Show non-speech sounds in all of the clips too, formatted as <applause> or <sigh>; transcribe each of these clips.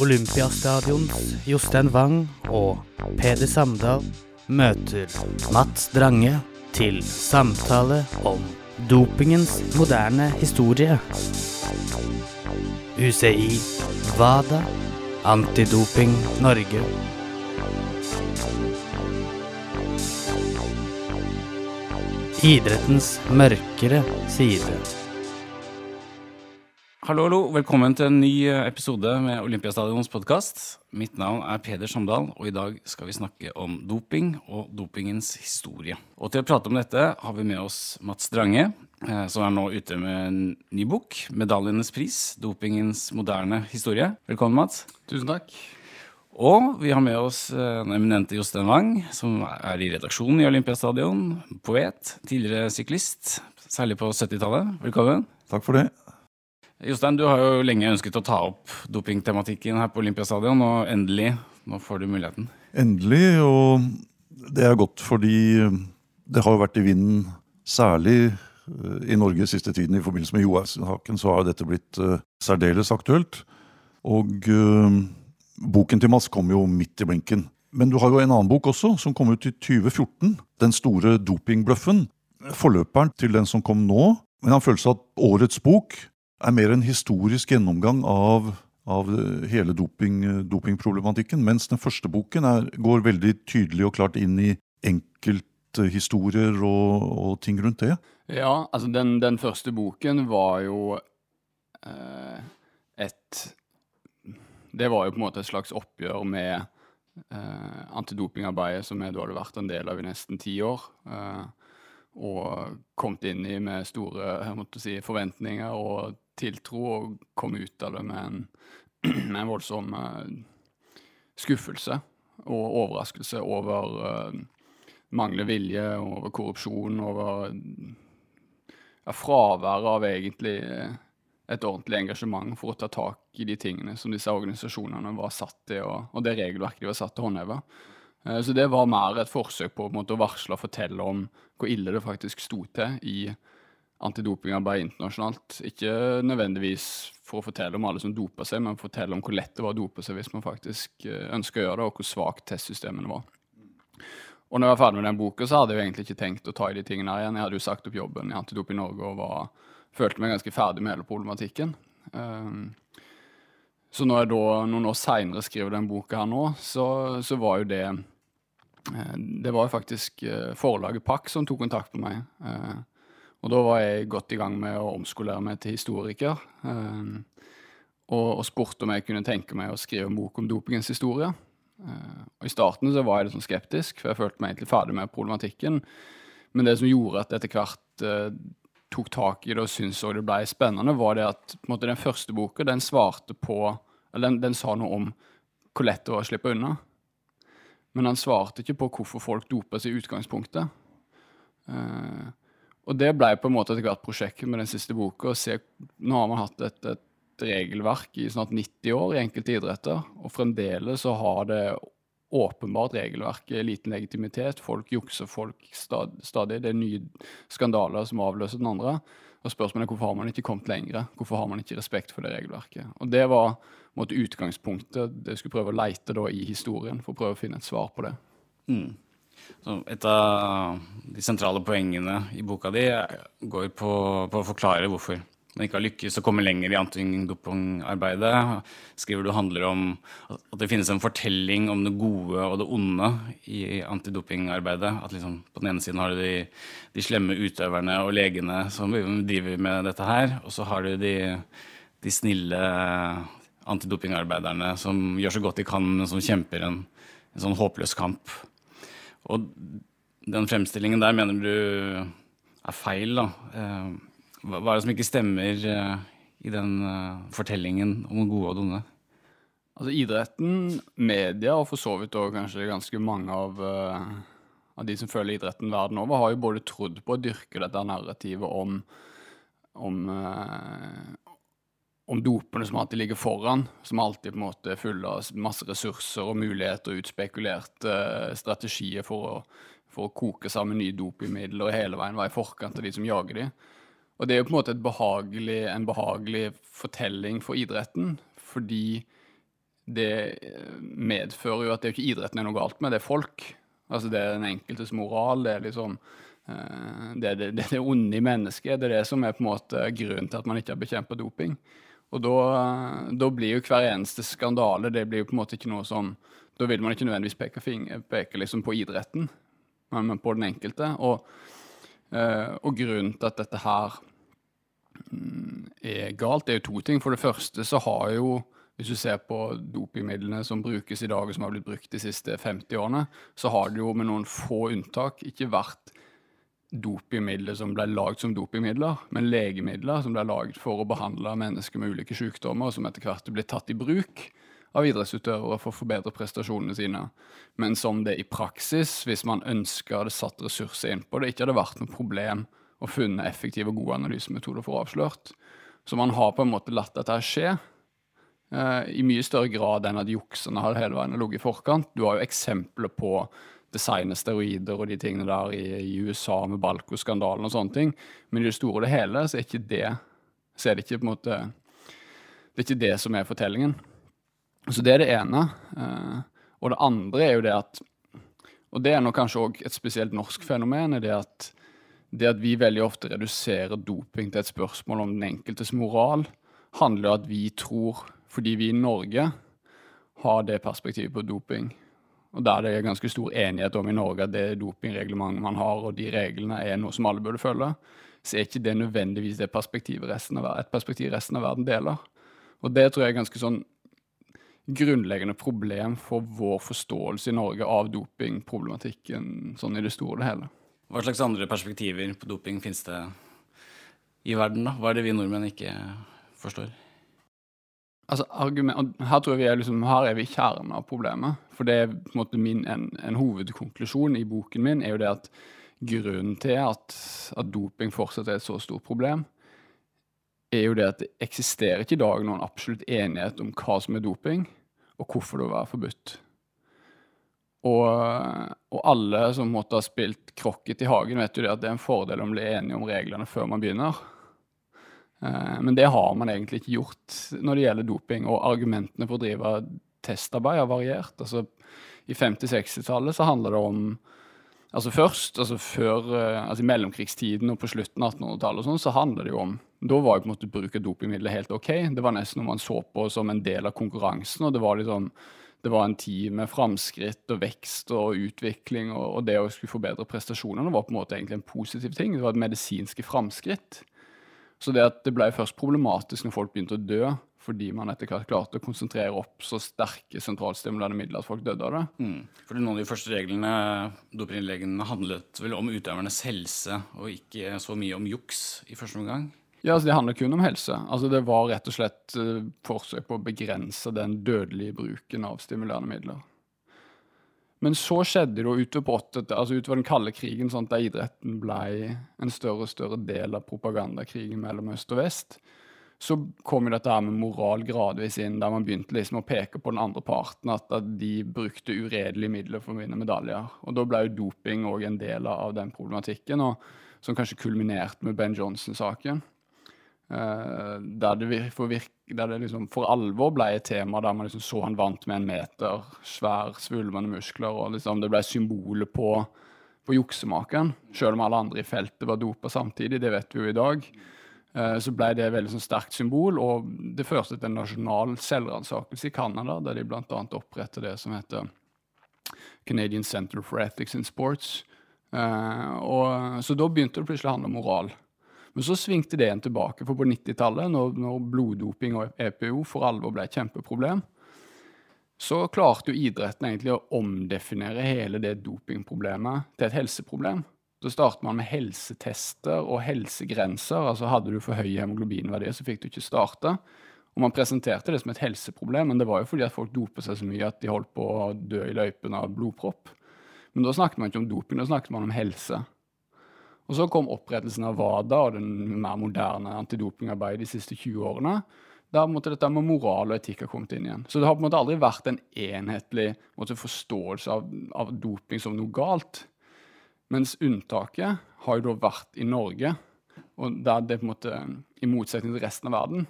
Olympiastadions Jostein Wang og Peder Samdal møter Mats Drange til samtale om dopingens moderne historie. UCI, WADA, Antidoping Norge. Idrettens mørkere side. Hallo, hallo. Velkommen til en ny eh, episode med Olympiastadions podkast. Mitt navn er Peder Samdal, og i dag skal vi snakke om doping og dopingens historie. Og til å prate om dette har vi med oss Mats Drange, eh, som er nå ute med en ny bok, 'Medaljenes pris dopingens moderne historie'. Velkommen, Mats. Tusen takk. Og vi har med oss eh, den eminente Jostein Wang, som er i redaksjonen i Olympiastadion. Poet, tidligere syklist, særlig på 70-tallet. Velkommen. Takk for det. Jostein, du har jo lenge ønsket å ta opp dopingtematikken her på Olympiastadion, og endelig, nå får du muligheten. Endelig, og det er godt fordi det har jo vært i vinden, særlig eh, i Norge siste tiden i forbindelse med Johaug-saken, så har dette blitt uh, særdeles aktuelt. Og øh, Boken til Mads kom jo midt i blinken. Men du har jo en annen bok også, som kom ut i 2014. Den store dopingbløffen. Forløperen til den som kom nå. Men han følte seg at årets bok er mer en historisk gjennomgang av, av hele doping, dopingproblematikken. Mens den første boken er, går veldig tydelig og klart inn i enkelthistorier og, og ting rundt det. Ja, altså den, den første boken var jo eh, et det var jo på en måte et slags oppgjør med eh, antidopingarbeidet som jeg da hadde vært en del av i nesten ti år. Eh, og kommet inn i med store si, forventninger og tiltro, og kom ut av det med en, <clears throat> med en voldsom eh, skuffelse og overraskelse over eh, manglende vilje, over korrupsjon, over ja, fraværet av egentlig eh, et ordentlig engasjement for å ta tak i de tingene som disse organisasjonene var satt til, og, og det regelverket de var satt til å håndheve. Så det var mer et forsøk på, på å varsle og fortelle om hvor ille det faktisk sto til i antidopingarbeid internasjonalt. Ikke nødvendigvis for å fortelle om alle som doper seg, men fortelle om hvor lett det var å dope seg hvis man faktisk eh, ønsker å gjøre det, og hvor svakt testsystemene var. Og når jeg var ferdig med den boka, så hadde jeg jo egentlig ikke tenkt å ta i de tingene her igjen. Jeg hadde jo sagt opp jobben i Antidoping Norge og var følte meg ganske ferdig med hele problematikken. Um, så når jeg da noen år seinere skriver den boka her nå, så, så, var jo det eh, Det var jo faktisk eh, forlaget Pakk som tok kontakt med meg. Uh, og da var jeg godt i gang med å omskolere meg til historiker. Uh, og, og, spurte om jeg kunne tenke meg å skrive en bok om dopingens historie. Uh, og I starten så var jeg litt sånn skeptisk, for jeg følte meg egentlig ferdig med problematikken. Men det som gjorde at etter hvert tok tak i det og syntes det ble spennende, var det at måte, den første boka den svarte på eller den, den, sa noe om hvor lett det var å slippe unna. Men han svarte ikke på hvorfor folk dopa seg i utgangspunktet. Uh, og det ble på en måte etter hvert prosjektet med den siste boka. se, Nå har man hatt et, et regelverk i snart 90 år i enkelte idretter, og fremdeles så har det åpenbart regelverket liten legitimitet. Folk jukser folk stadig. Det er nye skandaler som avløser den andre. Og spørsmålet er hvorfor har man ikke kommet lenger? Hvorfor har man ikke respekt for det regelverket? Og Det var måtte, utgangspunktet. Det skulle prøve å leite da, i historien for å prøve å finne et svar på det. Mm. Et av de sentrale poengene i boka di går på, på å forklare hvorfor man ikke har lykkes å komme lenger i antidopingarbeidet, skriver du handler om at det finnes en fortelling om det gode og det onde i antidopingarbeidet. At liksom på den ene siden har du de, de, slemme utøverne og legene som driver med dette her, og så har du de, de snille antidopingarbeiderne som gjør så godt de kan, men som kjemper en, en sånn håpløs kamp. Og den fremstillingen der mener du er feil, da. Eh, hva, er det som ikke stemmer uh, i den uh, fortellingen om gode og onde? Altså Idretten, media og for så vidt òg kanskje ganske mange av, av de som følger idretten verden over, har jo både trodd på å dyrke dette narrativet om, om, om dopene som alltid ligger foran, som alltid på en måte er fulle av masse ressurser og muligheter og utspekulerte strategier for å, for å koke sammen nye dopingmidler og hele veien være i forkant av de som jager dem. Og det er jo på en måte behagelig, en behagelig fortelling for idretten. fordi det eh, medfører jo at det er ikke idretten er noe galt med, det er folk. Altså det er den enkeltes moral, det er liksom eh, det er det, det, det onde i mennesket. Det er det som er på en måte grunnen til at man ikke har bekjempet doping. Og da, da, blir jo hver eneste skandale det blir jo på en måte ikke noe som Da vil man ikke nødvendigvis peke, finger, peke liksom på idretten, men, men på den enkelte. Og, eh, og grunnen til at dette her mm, er galt, det er jo to ting. For det første så har jo hvis du ser på dopingmidlene som brukes i dag, og som har blitt brukt de siste 50 årene, så har det jo med noen få unntak ikke vært dopingmidler som ble lagd som dopingmidler, men legemidler som ble lagd for å behandle mennesker med ulike sykdommer, som etter hvert ble tatt i bruk av idrettsutøvere for å forbedre prestasjonene sine. Men som det i praksis, hvis man ønska hadde satt ressurser inn på det, ikke hadde vært noe problem å funne effektive og gode analysemetoder for å avslørt. Så man har på en måte latt dette skje Uh, I mye større grad enn at juksene har hele veien ligget i forkant. Du har jo eksempler på designe steroider og de tingene der i, i USA med Balco-skandalen og sånne ting. Men i det store og det hele så er, det, så er det ikke på en måte Det er ikke det som er fortellingen. Så det er det ene. Uh, og det andre er jo det at Og det er nå kanskje òg et spesielt norsk fenomen, er det at, det at vi veldig ofte reduserer doping til et spørsmål om den enkeltes moral, handler jo at vi tror fordi vi i Norge har det perspektivet på doping. Og der det er ganske stor enighet om i Norge at det dopingreglementet man har, og de reglene er noe som alle burde følge, så er ikke det nødvendigvis det perspektivet av, et perspektiv resten av verden deler. Og det tror jeg er ganske sånn grunnleggende problem for vår forståelse i Norge av dopingproblematikken sånn i det store og det hele. Hva slags andre perspektiver på doping finnes det i verden, da? Hva er det vi nordmenn ikke forstår? Altså, argument, her tror jeg vi er, liksom, her er vi i kjernen av problemet. For det er på en måte min, en, en, hovedkonklusjon i boken min er jo det at grunnen til at, at, doping fortsatt er et så stort problem, er jo det at det eksisterer ikke i dag noen absolutt enighet om hva som er doping, og hvorfor det vil være forbudt. Og, og, alle som måtte ha spilt krokket i hagen, vet jo det at det er en fordel å bli enige om reglene før man begynner. Eh, men det har man egentlig ikke gjort når det gjelder doping, og argumentene for å drive testarbeid har variert. Altså, I 50-60-tallet så handler det om Altså først, altså før, eh, altså i mellomkrigstiden og på slutten av 1800-tallet, sånn, så handler det jo om Da var jo på en måte bruk av dopingmidler helt OK. Det var nesten noe man så på som en del av konkurransen. og det var liksom det var en tid med framskritt og vekst og utvikling, og, det å skulle forbedre prestasjonene var på en måte egentlig en positiv ting. Det var et medisinske framskritt. Så det at det ble først problematisk når folk begynte å dø, fordi man etter hvert klarte å konsentrere opp så sterke sentralstimulerende midler at folk døde av det. Mm. For noen av de første reglene, dopinginnleggene, handlet vel om utøvernes helse, og ikke så mye om juks i første omgang? Ja, altså Det handler kun om helse. Altså Det var rett og slett uh, forsøk på å begrense den dødelige bruken av stimulerende midler. Men så skjedde det utover på 80, altså utover den kalde krigen, sånn at idretten ble en større og større del av propagandakrigen mellom øst og vest. Så kom jo dette her med moral gradvis inn, der man begynte liksom å peke på den andre parten, at, de brukte uredelige midler for å vinne medaljer. Og da ble jo doping òg en del av den problematikken, og, som kanskje kulminerte med Ben Johnson-saken. Uh, der, det virke, der det, liksom for alvor ble et tema der man liksom så han vant med en meter, svær, svulmende muskler, og liksom det ble symbolet på, på juksemaken. Selv om alle andre i feltet var dopa samtidig, det vet vi jo i dag. Uh, så ble det et veldig sånn sterkt symbol, og det førte til en nasjonal selvransakelse i Canada, der de bl.a. opprettet det som heter Canadian Center for Ethics in Sports. Uh, og, så da begynte det plutselig å handle om moral. Men så svingte det igjen tilbake, for på 90-tallet, når, når, bloddoping og EPO for alvor ble et kjempeproblem, så klarte jo idretten egentlig å omdefinere hele det dopingproblemet til et helseproblem. Så startet man med helsetester og helsegrenser. altså Hadde du for høye hemoglobinverdier, så fikk du ikke starte. Og Man presenterte det som et helseproblem, men det var jo fordi at folk dopet seg så mye at de holdt på å dø i løypen av blodpropp. Men da snakket man ikke om doping, da snakket man om helse. Og så kom opprettelsen av WADA og den mer moderne antidopingarbeidet de siste 20 årene. Der måtte dette med moral og etikk ha kommet inn igjen. Så det har på en måte aldri vært en enhetlig måte, forståelse av, av, doping som noe galt. Mens unntaket har jo da vært i Norge, og der det på en måte, i motsetning til resten av verden,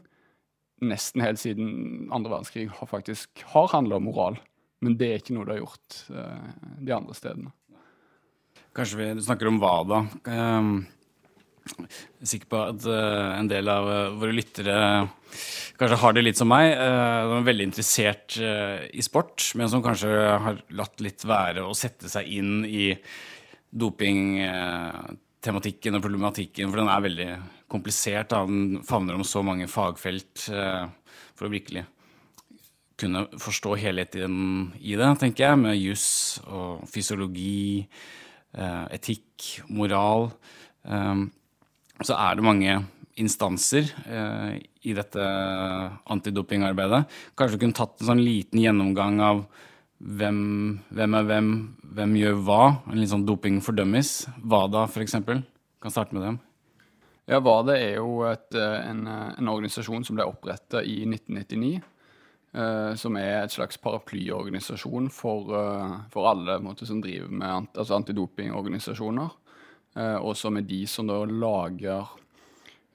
nesten helt siden andre verdenskrig har faktisk har handla om moral. Men det er ikke noe det har gjort uh, de andre stedene. Kanskje vi snakker om WADA. da? jeg er sikker på at uh, en del av uh, våre lyttere kanskje har det litt som meg. Uh, de er veldig interessert i sport, men som kanskje har latt litt være å sette seg inn i dopingtematikken og problematikken, for den er veldig komplisert. Da. Den favner om så mange fagfelt for å virkelig kunne forstå helheten i det, tenker jeg, med juss og fysiologi, etikk, moral. Um, så er det mange instanser eh, i dette antidopingarbeidet. Kanskje du kunne tatt en sånn liten gjennomgang av hvem, hvem er hvem, hvem gjør hva? En litt sånn doping fordømmes. WADA, f.eks. Kan starte med dem. Ja, WADA er jo et, eh, en, en, organisasjon som ble oppretta i 1999. Uh, som er et slags paraplyorganisasjon for, uh, for alle måte, som driver med ant altså antidopingorganisasjoner. Eh, og som er de som da lager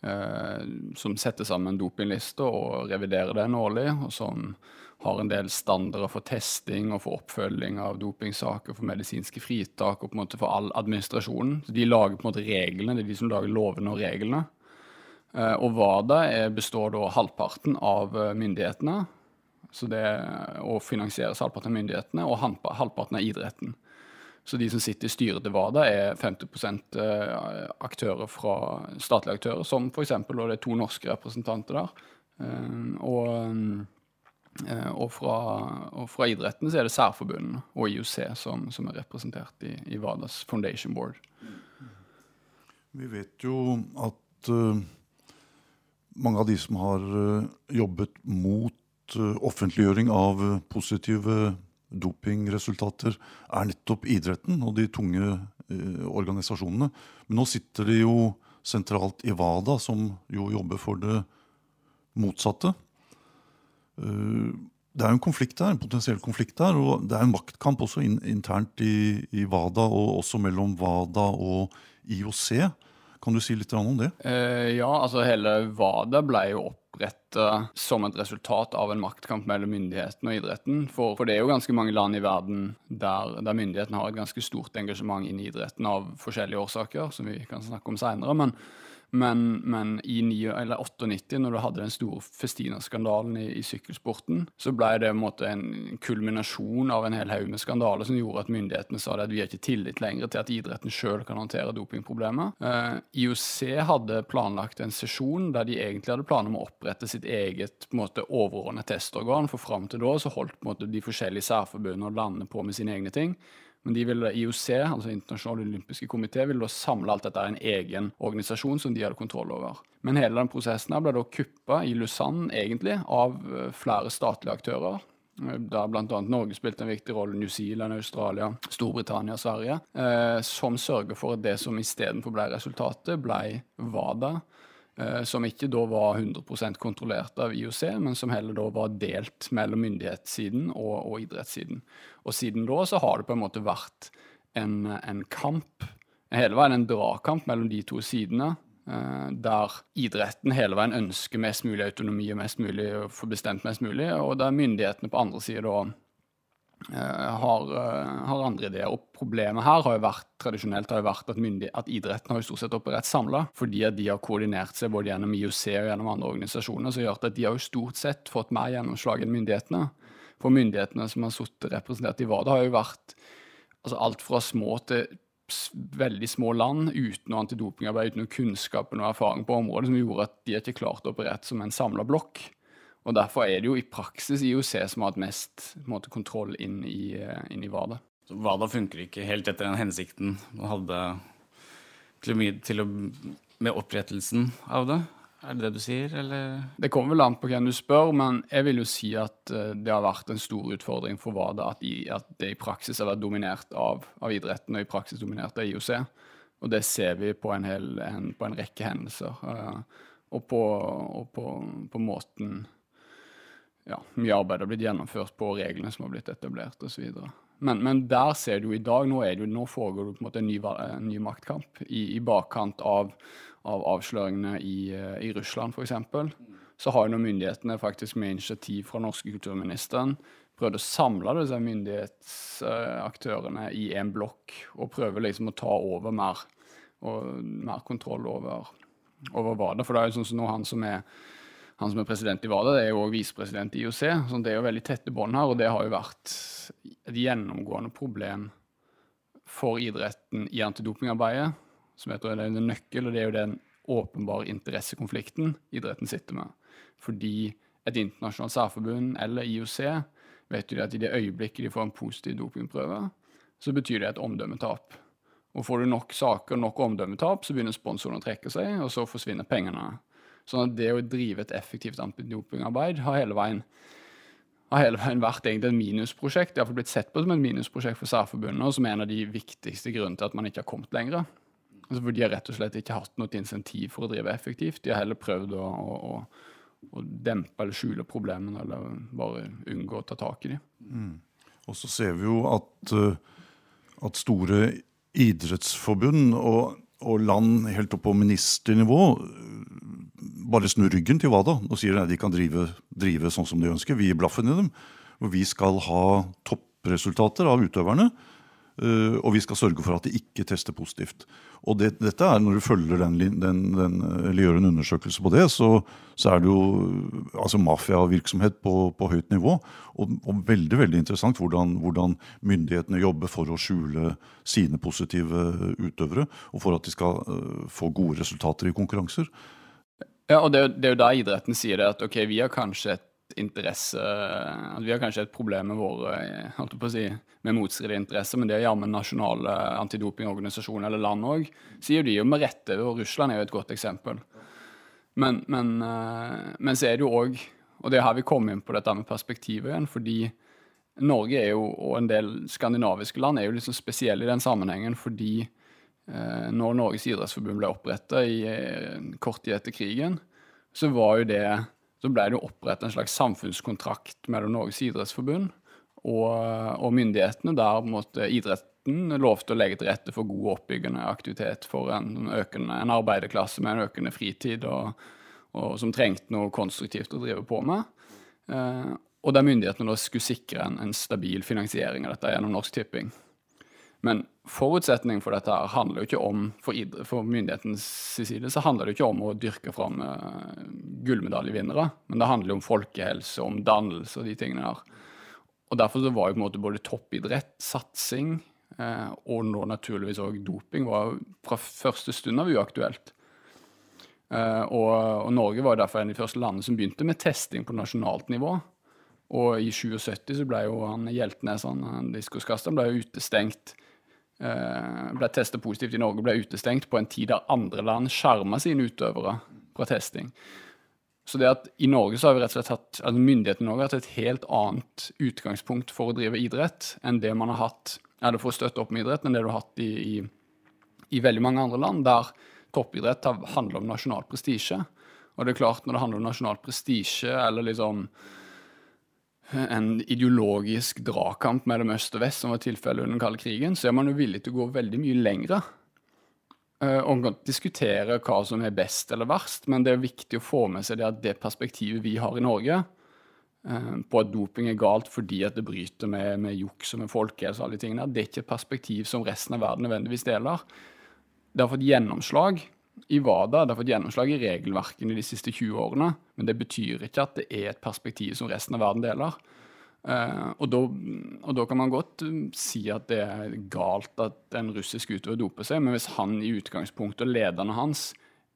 eh, Som setter sammen dopinglister og reviderer den årlig, og som har en del standarder for testing og for oppfølging av dopingsaker, for medisinske fritak og på en måte for all administrasjonen. Så De lager på en måte reglene, det er de som lager lovene og reglene. Eh, og WADA består da halvparten av myndighetene, så det, og finansieres halvparten av myndighetene, og halvparten av idretten. Så de som sitter i styret til WADA, er 50 eh, aktører fra statlige aktører, som f.eks. og det er to norske representanter der. Eh, og, eh, og, fra, og fra, idretten så er det særforbundene og IOC som, som er representert i, i, WADAs Foundation Board. Vi vet jo at mange av de som har jobbet mot uh, offentliggjøring av positive dopingresultater er nettopp idretten og de tunge eh, organisasjonene. Men nå sitter de jo sentralt i WADA, som jo jobber for det motsatte. Det er jo en konflikt der, en potensiell konflikt der, og det er en maktkamp også in internt i, i, WADA, og også mellom WADA og IOC. Kan du si litt om det? Ja, altså hele WADA ble jo opp oppretta som et resultat av en maktkamp mellom myndighetene og idretten. For, for, det er jo ganske mange land i verden der, der myndighetene har et ganske stort engasjement inn i idretten av forskjellige årsaker, som vi kan snakke om seinere. Men, men, men i 98, når du hadde den store Festina-skandalen i, i, sykkelsporten, så ble det en, måte, en kulminasjon av en hel haug med skandaler som gjorde at myndighetene sa at vi har ikke tillit lenger til at idretten sjøl kan håndtere dopingproblemer. Uh, IOC hadde planlagt en sesjon der de egentlig hadde planer om å opprette sitt eget på måte, overordnet testorgan, for fram til da så holdt en måte, de forskjellige særforbundene og landene på med sine egne ting. Men de ville, IOC, altså Internasjonal olympiske komité, ville da samle alt dette i en egen organisasjon som de hadde kontroll over. Men hele den prosessen ble da kuppa i Lausanne, egentlig, av eh, flere statlige aktører. Da der bl.a. Norge spilte en viktig rolle, New Zealand, Australia, Storbritannia, Sverige. Eh, som sørger for at det som istedenfor ble resultatet, ble WADA Eh, som ikke da var 100% kontrollert av IOC, men som heller da var delt mellom myndighetssiden og, og idrettssiden. Og siden da så har det på en måte vært en, en kamp, hele veien en dragkamp mellom de to sidene. Eh, der idretten hele veien ønsker mest mulig autonomi og mest mulig å få bestemt mest mulig, og der myndighetene på andre sida da Eh, har, eh, har, andre ideer. Og problemet her har jo vært tradisjonelt har jo vært at, at idretten har jo stort sett operert samla, fordi at de har koordinert seg både gjennom IOC og gjennom andre organisasjoner, som gjør at de har jo stort sett fått mer gjennomslag enn myndighetene. For myndighetene som har sittet representert i WADA, har jo vært altså alt fra små til veldig små land uten noe antidopingarbeid, uten noe kunnskap og noe erfaring på området, som gjorde at de ikke klarte å operere som en samla blokk. Og Derfor er det jo i praksis IOC som har hatt mest måte, kontroll inn i, eh, inn i WADA. Så WADA funker ikke helt etter den hensikten man hadde til å, med opprettelsen av det? Er det det du sier, eller? Det kommer vel an på hvem du spør, men jeg vil jo si at uh, det har vært en stor utfordring for WADA at, i, at det i praksis har vært dominert av, av, idretten, og i praksis dominert av IOC. Og det ser vi på en, hel, en, på en rekke hendelser. Uh, og på, og på, på måten ja, mye arbeid har blitt gjennomført på reglene som har blitt etablert osv. Men, men der ser du i dag, nå, det, nå foregår det på en måte en ny, en ny maktkamp i, i bakkant av, av, avsløringene i, i Russland f.eks. så har jo nå myndighetene faktisk med initiativ fra norske kulturministeren prøvd å samle disse myndighetsaktørene i en blokk og prøve liksom å ta over mer, og mer kontroll over, over WADA. For det er jo sånn som nå han som er han som er president i WADA, er jo òg visepresident i IOC. Så det er jo veldig tette bånd her, og det har jo vært et gjennomgående problem for idretten i antidopingarbeidet, som jeg tror en nøkkel, og det er jo den åpenbare interessekonflikten idretten sitter med. Fordi et internasjonalt særforbund eller IOC vet jo at i det øyeblikket de får en positiv dopingprøve, så betyr det et omdømmetap. Og får du nok saker og nok omdømmetap, så begynner sponsorene å trekke seg, og så forsvinner pengene. Sånn at det å drive et effektivt antidopingarbeid har hele veien har hele veien vært egentlig et minusprosjekt. Har blitt sett på som et minusprosjekt for særforbundet, og som en av de viktigste grunnene til at man ikke har kommet lenger. Altså for De har rett og slett ikke hatt noe insentiv for å drive effektivt. De har heller prøvd å, å, å dempe eller skjule problemene, eller bare unngå å ta tak i dem. Mm. Og så ser vi jo at, eh, at store idrettsforbund og, og land helt opp på ministernivå bare snur ryggen til WADA og sier at de kan drive, drive sånn som de ønsker. Vi gir blaffen i dem. Og vi skal ha toppresultater av utøverne. Uh, og vi skal sørge for at de ikke tester positivt. Og det, dette er Når du følger den, den, den, eller gjør en undersøkelse på det, så, så er det jo altså mafiavirksomhet på, på høyt nivå. Og, og, veldig veldig interessant hvordan, hvordan, myndighetene jobber for å skjule sine positive utøvere. Og for at de skal uh, få gode resultater i konkurranser. Ja, og det, er jo da idretten sier det at ok, vi har kanskje et interesse at Vi har kanskje et problem med våre holdt på å si, med motstridige interesser, men det er jammen nasjonale antidopingorganisasjoner eller land òg, sier de jo med rette. Og Russland er jo et godt eksempel. Men, men, eh, men så er det jo òg Og det her vi kommer inn på dette med perspektivet igjen, fordi Norge er jo, og en del skandinaviske land er jo liksom spesielle i den sammenhengen fordi Eh, når Norges idrettsforbund ble oppretta eh, kort tid etter krigen, så, jo det, så ble det oppretta en slags samfunnskontrakt mellom Norges idrettsforbund og, og myndighetene, der måtte idretten lovte å legge til rette for god oppbyggende aktivitet for en, økende, en arbeiderklasse med en økende fritid, og, og, som trengte noe konstruktivt å drive på med. Eh, og der myndighetene da skulle sikre en, en stabil finansiering av dette gjennom Norsk Tipping. Men forutsetningen for dette her handler jo ikke om For, for myndighetens side så handler det jo ikke om å dyrke fram uh, gullmedaljevinnere, men det handler om folkehelse, om dannelse og de tingene der. Og Derfor så var jo på en måte både toppidrett, satsing uh, og nå naturligvis òg doping var fra første stund av uaktuelt. Uh, og, og, Norge var derfor en av de første landene som begynte med testing på nasjonalt nivå. Og i 77 så ble jo han Hjeltnes, han diskoskasteren, ble jo utestengt Eh, ble testet positivt i Norge, ble utestengt på en tid der andre land skjerma sine utøvere fra testing. Så det at i Norge så har vi rett og slett hatt, altså Myndighetene i Norge har hatt et helt annet utgangspunkt for å drive idrett enn det man har hatt eller for å støtte opp med idrett, enn det du har hatt i, i, i veldig mange andre land, der toppidrett handler om nasjonal prestisje. Og det er klart, når det handler om nasjonal prestisje eller liksom en ideologisk dragkamp mellom øst og vest, som var tilfellet under den kalde krigen, så er man jo villig til å gå veldig mye lengre. Uh, og diskutere hva som er best eller verst, men det er viktig å få med seg det at det perspektivet vi har i Norge, uh, på at doping er galt fordi at det bryter med, med juks og med folkehelse og alle de tingene, det er ikke et perspektiv som resten av verden nødvendigvis deler. Det har fått gjennomslag i det har fått gjennomslag i regelverkene de siste 20 årene, men det betyr ikke at det er et perspektiv som resten av verden deler. Uh, og, da, og, da, kan man godt um, si at det er galt at en russisk utøver doper seg, men hvis han i utgangspunktet og lederne hans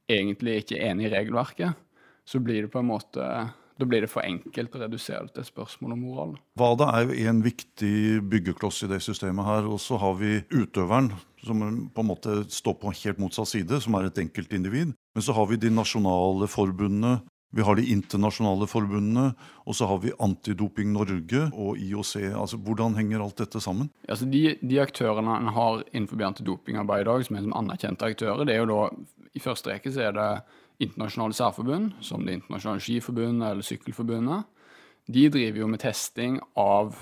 egentlig ikke er enig i regelverket, så blir det på en måte da blir det for enkelt å redusere det til et spørsmål om moral. WADA er jo en viktig byggekloss i det systemet her. Og så har vi utøveren, som på en måte står på helt motsatt side, som er et enkeltindivid. Men så har vi de nasjonale forbundene, vi har de internasjonale forbundene, og så har vi Antidoping Norge og IOC. Altså, Hvordan henger alt dette sammen? Altså, de, de aktørene en har innenfor antidopingarbeid i dag, som er som anerkjente aktører, det er jo da i første rekke så er det internasjonale særforbund, som Det internasjonale skiforbundet eller Sykkelforbundet. De driver jo med testing av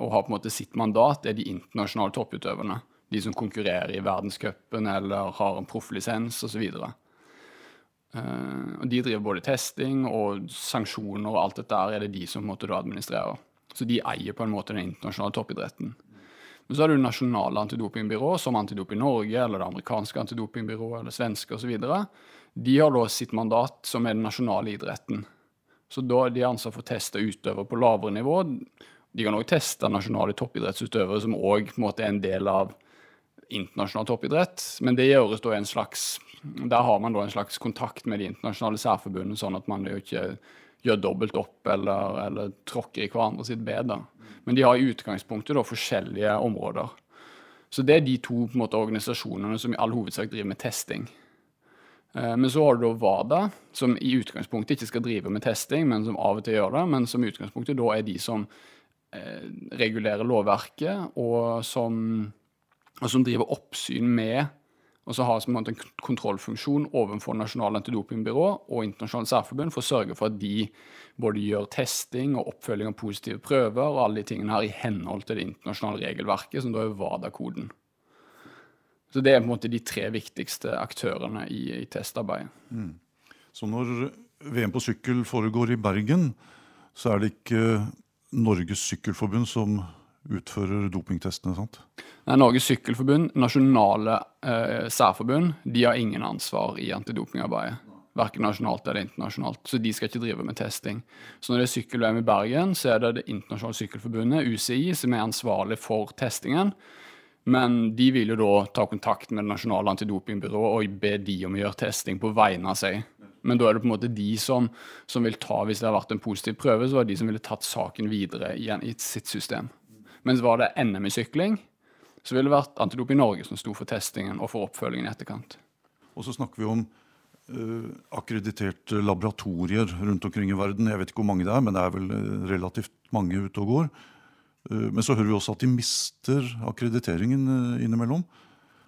og har på en måte sitt mandat, det er de internasjonale topputøverne. De som konkurrerer i verdenscupen eller har en profflisens osv. Uh, og De driver både testing og sanksjoner og alt dette er det de som måtte da administrerer. Så de eier på en måte den internasjonale toppidretten. Men så har du nasjonale antidopingbyrå, som Antidoping Norge eller det amerikanske antidopingbyrået eller svenske osv. De har da sitt mandat, som er den nasjonale idretten. Så da de ansatt for å teste utøvere på lavere nivå. De kan òg teste nasjonale toppidrettsutøvere, som òg er en del av internasjonal toppidrett. Men det gjøres da en slags Der har man da en slags kontakt med de internasjonale særforbundene, sånn at man jo ikke gjør dobbelt opp eller, eller tråkker i hverandre sitt bed. Men de har i utgangspunktet da forskjellige områder. Så det er de to på en måte, organisasjonene som i all hovedsak driver med testing. Eh, men så har du da WADA, som i utgangspunktet ikke skal drive med testing, men som av og til gjør det, men som i utgangspunktet da er de som eh, regulerer lovverket, og som og som driver oppsyn med og så har som en kontrollfunksjon overfor Nasjonalt antidopingbyrå og Internasjonalt særforbund for å sørge for at de både gjør testing og oppfølging av positive prøver og alle de tingene her i henhold til det internasjonale regelverket, som da er WADA-koden. Så det er på en måte de tre viktigste aktørene i, i testarbeidet. Mm. Så når VM på sykkel foregår i Bergen, så er det ikke Norges Sykkelforbund som utfører dopingtestene? sant? Nei, Norges Sykkelforbund, nasjonale eh, særforbund, de har ingen ansvar i antidopingarbeidet. Verken nasjonalt eller internasjonalt. Så de skal ikke drive med testing. Så når det er sykkel-VM i Bergen, så er det Det internasjonale sykkelforbundet, UCI, som er ansvarlig for testingen. Men de vil jo da ta kontakt med det nasjonale antidopingbyrået og be de om å gjøre testing på vegne av seg. Men da er det på en måte de som, som vil ta, hvis det har vært en positiv prøve, så er det de som ville tatt saken videre i sitt system. Mens var det NM i sykling, så ville det vært Antidoping Norge som sto for testingen og for oppfølgingen i etterkant. Og så snakker vi om uh, akkrediterte laboratorier rundt omkring i verden. Jeg vet ikke hvor mange det er, men det er vel eh, relativt mange ute og går. Uh, men så hører vi også at de mister akkrediteringen uh, innimellom.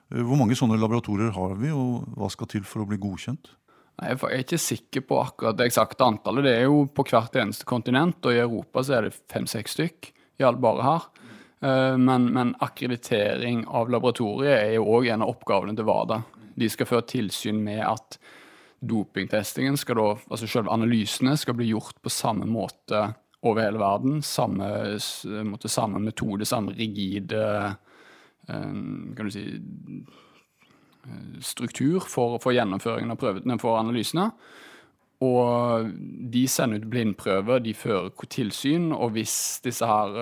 Hvor mange sånne laboratorier har vi, og hva skal til for å bli godkjent? Nei, Jeg er ikke sikker på akkurat det eksakte antallet. Det er jo på hvert eneste kontinent, og i Europa så er det fem-seks stykk. Gjaldt bare her. Eh, men, men, akkreditering av laboratoriet er jo òg en av oppgavene til WADA. De skal føre tilsyn med at dopingtestingen, skal da, altså selve analysene, skal bli gjort på samme måte over hele verden. Samme, måte, samme metode, samme rigide eh, kan du si, eh, struktur for, for gjennomføringen av prøvene for analysene. Og de sender ut blindprøver, de fører tilsyn, og hvis disse her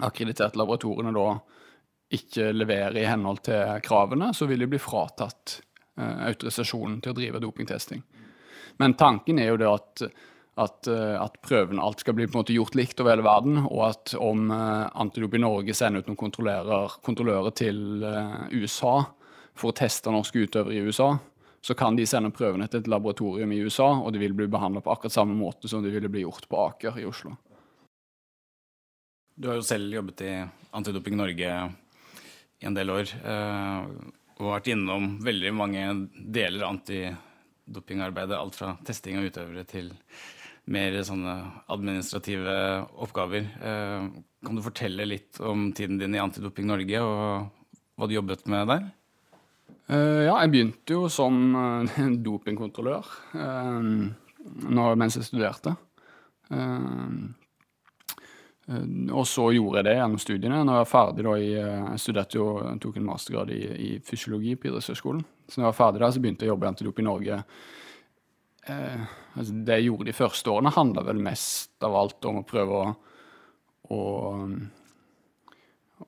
akkrediterte laboratoriene da ikke leverer i henhold til kravene, så vil de bli fratatt eh, autorisasjonen til å drive dopingtesting. Men tanken er jo det at, at, eh, at prøvene alt skal bli på en måte gjort likt over hele verden, og at om eh, i Norge sender ut noen kontrollører til eh, USA for å teste norske utøvere i USA, så kan de sende prøvene til et laboratorium i USA, og de vil bli behandla på akkurat samme måte som de ville bli gjort på Aker i Oslo. Du har jo selv jobbet i Antidoping Norge i en del år, eh, og vært innom veldig mange deler av antidopingarbeidet. Alt fra testing av utøvere til mer sånne administrative oppgaver. Eh, kan du fortelle litt om tiden din i Antidoping Norge, og hva du jobbet med der? Uh, ja, jeg begynte jo som <laughs> dopingkontrollør mens jeg studerte. Og så gjorde jeg det gjennom studiene. Når jeg var ferdig da i, Jeg studerte jo, jeg tok en mastergrad i, i fysiologi på idrettshøgskolen. Så når jeg var ferdig der, så begynte jeg å jobbe i Antidoping Norge. Altså, det jeg gjorde de første årene, handla vel mest av alt om å prøve å, å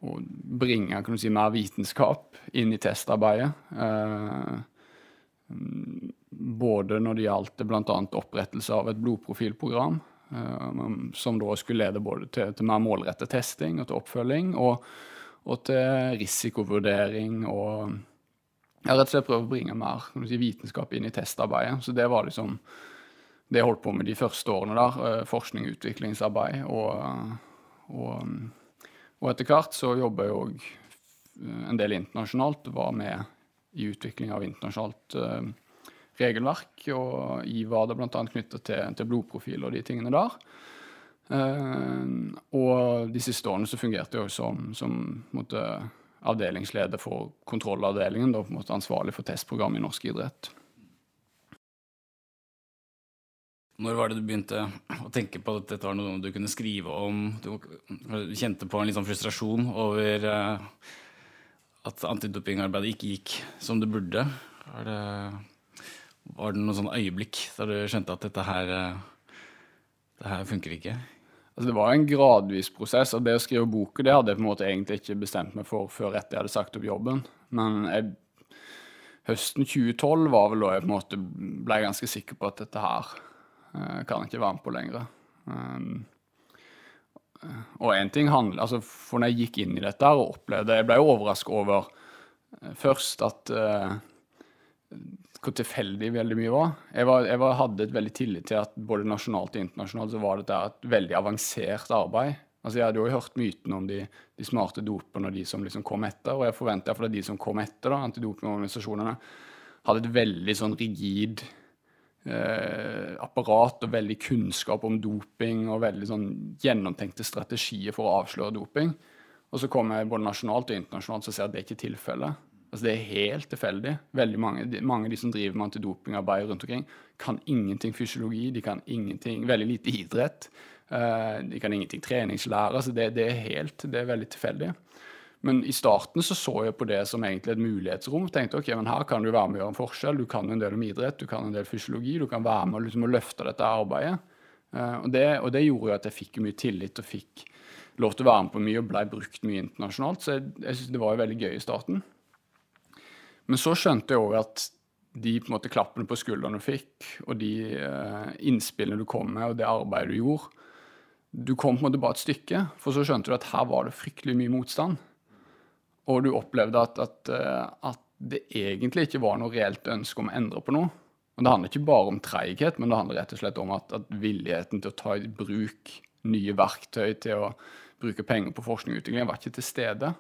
å bringe si, mer vitenskap inn i testarbeidet. Eh, både når det gjaldt bl.a. opprettelse av et blodprofilprogram, eh, som da skulle lede både til, til mer målrettet testing og til oppfølging, og, og til risikovurdering og ja, rett og slett prøve å bringe mer si, vitenskap inn i testarbeidet. Så det var liksom det jeg holdt på med de første årene der. Eh, forskning og utviklingsarbeid. Og, og og etter hvert så jobba jeg òg eh, en del internasjonalt. Var med i utvikling av internasjonalt regelverk. Og IVAD bl.a. knytta til, til, blodprofil og de tingene der. Uh, og de siste årene så fungerte jeg òg som, som måtte, avdelingsleder for kontrollavdelingen. Da på måte ansvarlig for testprogrammet i norsk idrett. Når var det du begynte å tenke på at dette var noe du kunne skrive om? Du kjente på en litt sånn frustrasjon over uh, at antidopingarbeidet ikke gikk som det burde. Er Det, var det noen sånn øyeblikk da du skjønte at dette her, uh, det her funker ikke? Altså, det var en gradvis prosess. og Det å skrive boka det hadde jeg på en måte egentlig ikke bestemt meg for før etter jeg hadde sagt opp jobben. Men jeg, høsten 2012 var vel da jeg på en måte ble ganske sikker på at dette her Eh, kan jeg ikke være med på lenger. Um, og én ting handler altså For når jeg gikk inn i dette her og opplevde Jeg ble jo overrasket over uh, først at uh, hvor tilfeldig veldig mye var. Jeg, var, jeg var, hadde et veldig tillit til at både nasjonalt og internasjonalt så var dette et veldig avansert arbeid. Altså Jeg hadde jo hørt myten om de, de smarte dopene og de som liksom kom etter. Og jeg forventer at de som kom etter, da, antidopingorganisasjonene, hadde et veldig sånn rigid eh, apparat og veldig kunnskap om doping og veldig sånn gjennomtenkte strategier for å avsløre doping. Og så kommer jeg både nasjonalt og internasjonalt og ser at det ikke er tilfellet. Altså Det er helt tilfeldig. Veldig mange, mange, av de som driver med antidopingarbeid rundt omkring, kan ingenting fysiologi, de kan ingenting, veldig lite idrett. Uh, de kan ingenting treningslære. altså det, det, er helt, det er veldig tilfeldig. Men i starten så, så jeg på det som egentlig et mulighetsrom. tenkte ok, men Her kan du være med å gjøre en forskjell. Du kan en del om idrett, du kan en del fysiologi. Du kan være med liksom, løfte dette arbeidet. Uh, og, det, og, det, gjorde jo at jeg fikk mye tillit og fikk lov til å være med på mye og ble brukt mye internasjonalt. Så jeg, jeg synes det var jo veldig gøy i starten. Men så skjønte jeg òg at de på en måte klappene på skuldrene du fikk, og de eh, innspillene du kom med, og det arbeidet du gjorde Du kom på en måte bare et stykke, for så skjønte du at her var det fryktelig mye motstand og du opplevde at, at, eh, at, det egentlig ikke var noe reelt ønske om å endre på noe. Og Det handler ikke bare om treighet, men det handler rett og slett om at, at, villigheten til å ta i bruk nye verktøy, til å bruke penger på forskning og utvikling, var ikke til stede.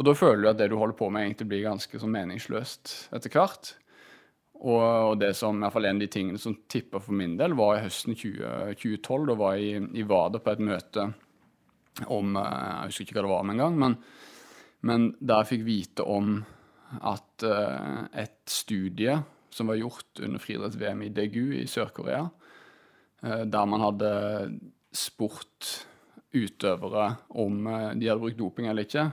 Og da føler du at det du holder på med, egentlig blir ganske sånn meningsløst etter hvert. Og, og, det som i hvert fall en av de tingene som tippa for min del, var i høsten 20, 2012. Da var jeg i, i Vada på et møte om eh, Jeg husker ikke hva det var om en gang. men men der jeg fikk vite om at uh, et studie som var gjort under friidretts-VM i Daegu i Sør-Korea, uh, der man hadde spurt utøvere om uh, de hadde brukt doping eller ikke,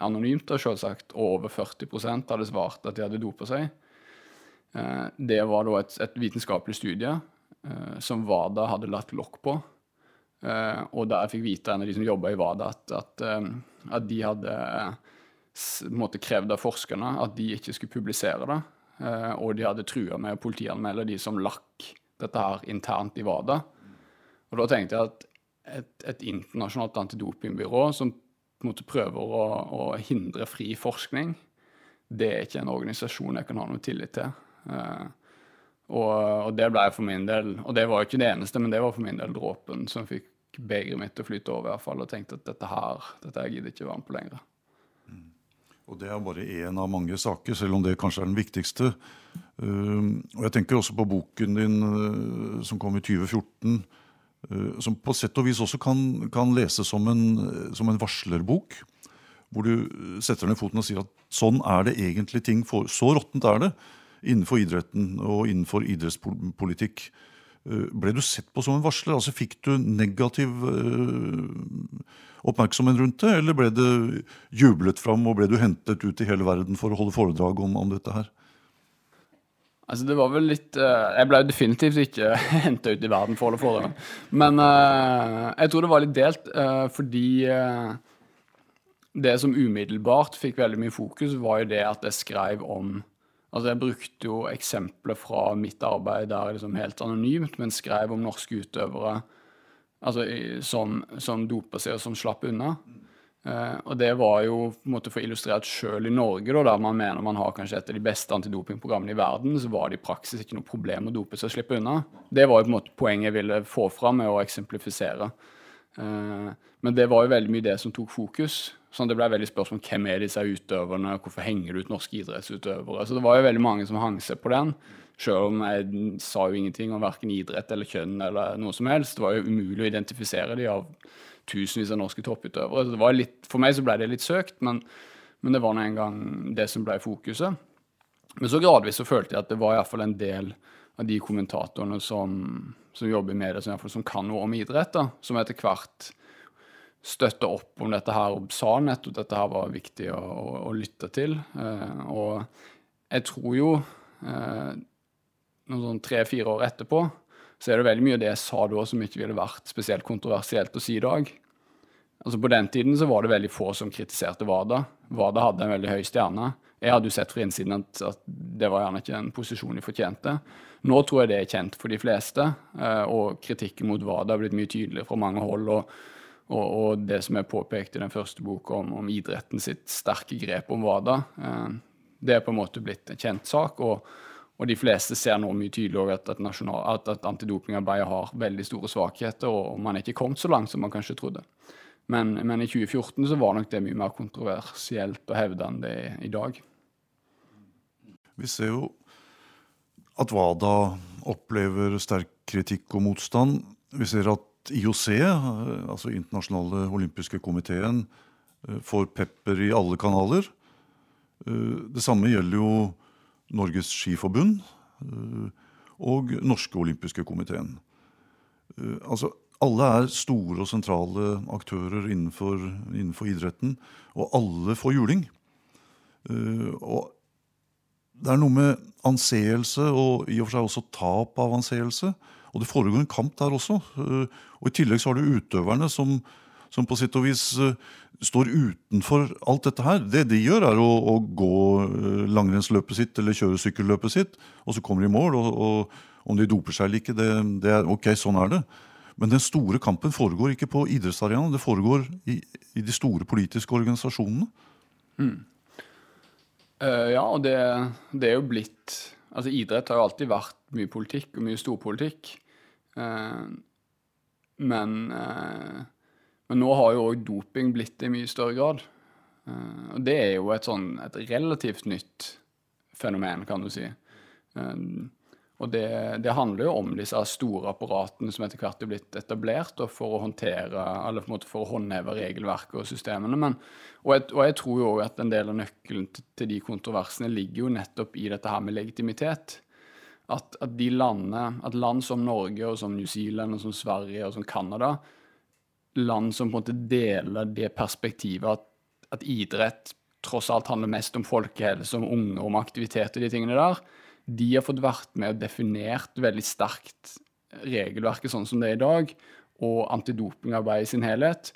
anonymt da selvsagt, og over 40% hadde svart at de hadde dopa seg. det var da et, et vitenskapelig studie som WADA hadde latt lokk på. og der fikk vite en av de som jobba i WADA, at, at at de hadde måte, krevd av forskerne at de ikke skulle publisere det. Eh, og de hadde trua med å politianmelde de som lakk dette her internt i WADA. Og da tenkte jeg at et, et internasjonalt antidopingbyrå som på en måte prøver å, å, hindre fri forskning, det er ikke en organisasjon jeg kan ha noe tillit til. Uh, og, og, det ble for min del Og det var jo ikke det eneste, men det var for min del dråpen som fikk begeret mitt til å flyte over, i hvert fall, og tenkte at dette her dette jeg gidder ikke være med på lenger. Mm. Og Det er bare én av mange saker, selv om det kanskje er den viktigste. Uh, og Jeg tenker også på boken din uh, som kom i 2014, uh, som på sett og vis også kan, kan leses som en, som en, varslerbok. Hvor du setter ned foten og sier at sånn er det egentlig ting for, Så råttent er det innenfor idretten og innenfor idrettspolitikk. Eh, ble du sett på som en varsler? Altså Fikk du negativ oppmerksomhet rundt det, eller ble det jublet fram, og ble du hentet ut i hele verden for å holde foredrag om, om dette her? Altså det var vel litt uh, Jeg ble definitivt ikke <laughs> henta ut i verden for å holde foredrag. Men uh, jeg tror det var litt delt, fordi det som umiddelbart fikk veldig mye fokus, var jo det at jeg skrev om Altså Jeg brukte jo eksempler fra mitt arbeid der liksom helt anonymt, men skrev om norske utøvere altså, som, som dopa seg, og som slapp unna. Uh, og det var jo på en måte for illustrert sjøl i Norge, da, der man mener man har kanskje et av de beste antidopingprogrammene i verden, så var det i praksis ikke noe problem å dope seg og slippe unna. Det var jo på en måte poenget jeg ville få fram med å eksemplifisere. Uh, men det var jo veldig mye det som tok fokus. Sånn Det ble veldig spørsmål om hvem er disse utøverne, hvorfor henger det ut norske idrettsutøvere. Så det var jo veldig mange som hang seg på den. Selv om jeg sa jo ingenting om verken idrett eller kjønn eller noe som helst. Det var jo umulig å identifisere de av tusenvis av norske topputøvere. Så det var litt, for meg så ble det litt søkt, men, men det var nå engang det som ble fokuset. Men så gradvis så følte jeg at det var iallfall en del av de kommentatorene som som jobber i media, som, som kan noe om idrett, da, som etter hvert støtta opp om dette her og sa nettopp dette her var viktig å, å, å lytte til. Eh, og jeg tror jo eh, noen sånn tre-fire år etterpå så er det veldig mye av det jeg sa da som ikke ville vært spesielt kontroversielt å si i dag. Altså På den tiden så var det veldig få som kritiserte WADA. WADA hadde en veldig høy stjerne. Jeg hadde jo sett fra innsiden at, at, det var gjerne ikke en posisjon de fortjente. Nå tror jeg det er kjent for de fleste, eh, og kritikken mot WADA har blitt mye tydeligere fra mange hold. og og, og, det som er påpekt i den første boka om, om, idretten sitt sterke grep om WADA, eh, det er på en måte blitt en kjent sak. Og, og de fleste ser nå mye tydeligere at, at, at, at antidopingarbeidet har veldig store svakheter, og, man er ikke kommet så langt som man kanskje trodde. Men, men, i 2014 så var nok det mye mer kontroversielt å hevde enn det er i dag. Vi ser jo at WADA opplever sterk kritikk og motstand. Vi ser at IOC, altså Internasjonale olympiske komiteen, eh, får pepper i alle kanaler. Eh, det samme gjelder jo Norges Skiforbund eh, og Norske olympiske komiteen. Altså, alle er store og sentrale aktører innenfor, innenfor idretten, og alle får juling. Og det er noe med anseelse og i og for seg også tap av anseelse og det foregår en kamp der også. Eh, og I tillegg så har du utøverne som, som på sitt og vis uh, står utenfor alt dette her. Det de gjør, er å, å gå uh, langrennsløpet sitt eller kjøre sykkelløpet sitt, og så kommer de i mål. Og, og om de doper seg eller ikke, det, det, er ok, sånn er det. Men den store kampen foregår ikke på idrettsarenaen, det foregår i, i, de store politiske organisasjonene. Mm. Uh, ja, og det, det, er jo blitt Altså, idrett har jo alltid vært mye politikk og mye storpolitikk. Uh, men, eh, men nå har jo òg doping blitt det i mye større grad. Eh, og det er jo et sånn et relativt nytt fenomen, kan du si. Og det, det, handler jo om disse store apparatene som etter hvert er blitt etablert for å håndtere, eller på en måte for å håndheve regelverket og systemene. Men, og, jeg, og, jeg, tror jo at en del av nøkkelen til, til, de kontroversene ligger jo nettopp i dette her med legitimitet at, at, de landene, at land som Norge og som New Zealand og som Sverige og som Canada, land som på en måte deler det perspektivet at, at idrett tross alt handler mest om folkehelse, om unge, om aktivitet og de tingene der, de har fått vært med og definert veldig sterkt regelverket sånn som det er i dag, og antidopingarbeid i sin helhet.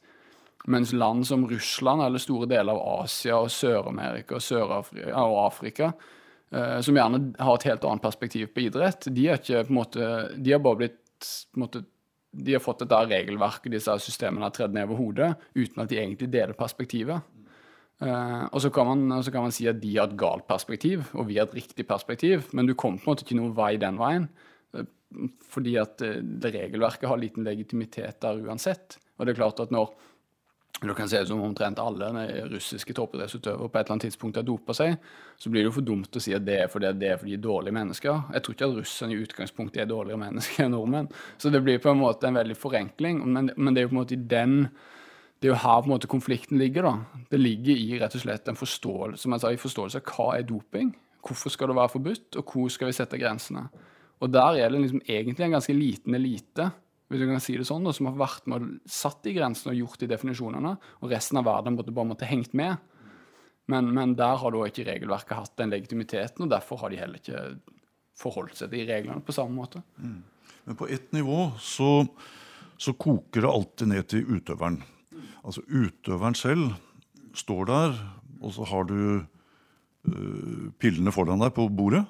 Mens land som Russland eller store deler av Asia og Sør-Amerika og, Sør og Afrika uh, som gjerne har et helt annet perspektiv på idrett, de ikke måte, de har bare blitt på en måte, de har fått dette regelverket, disse systemene har tredd ned over hodet, uten at de egentlig deler perspektivet. Uh, og så kan, man, så kan, man, si at de har et galt perspektiv, og vi har et riktig perspektiv, men du kommer på en måte ikke noen vei den veien. Uh, fordi at det regelverket har liten legitimitet der uansett. Og det er klart at når det kan se ut som omtrent alle russiske toppidrettsutøvere på et eller annet tidspunkt har dopa seg. Så blir det jo for dumt å si at det er fordi, det er fordi de er dårlige mennesker. Jeg tror ikke at russerne i utgangspunktet er dårligere mennesker enn <laughs> nordmenn. Så det blir på en måte en veldig forenkling. Men, men det er jo på en måte i den det er jo her på en måte konflikten ligger. da. Det ligger i rett og slett en forståelse som jeg sa, i forståelse av hva er doping, hvorfor skal det være forbudt, og hvor skal vi sette grensene. Og der er det liksom egentlig en ganske liten elite hvis du kan si det sånn, da, som har vært med og satt de grensene og gjort de definisjonene, og resten av verden måtte bare måtte hengt med. Men, men, der har da ikke regelverket hatt den legitimiteten, og derfor har de heller ikke forholdt seg til reglene på samme måte. Mm. Men på ett nivå så, så, koker det alltid ned til utøveren. Altså utøveren selv står der, og så har du uh, pillene foran deg på bordet.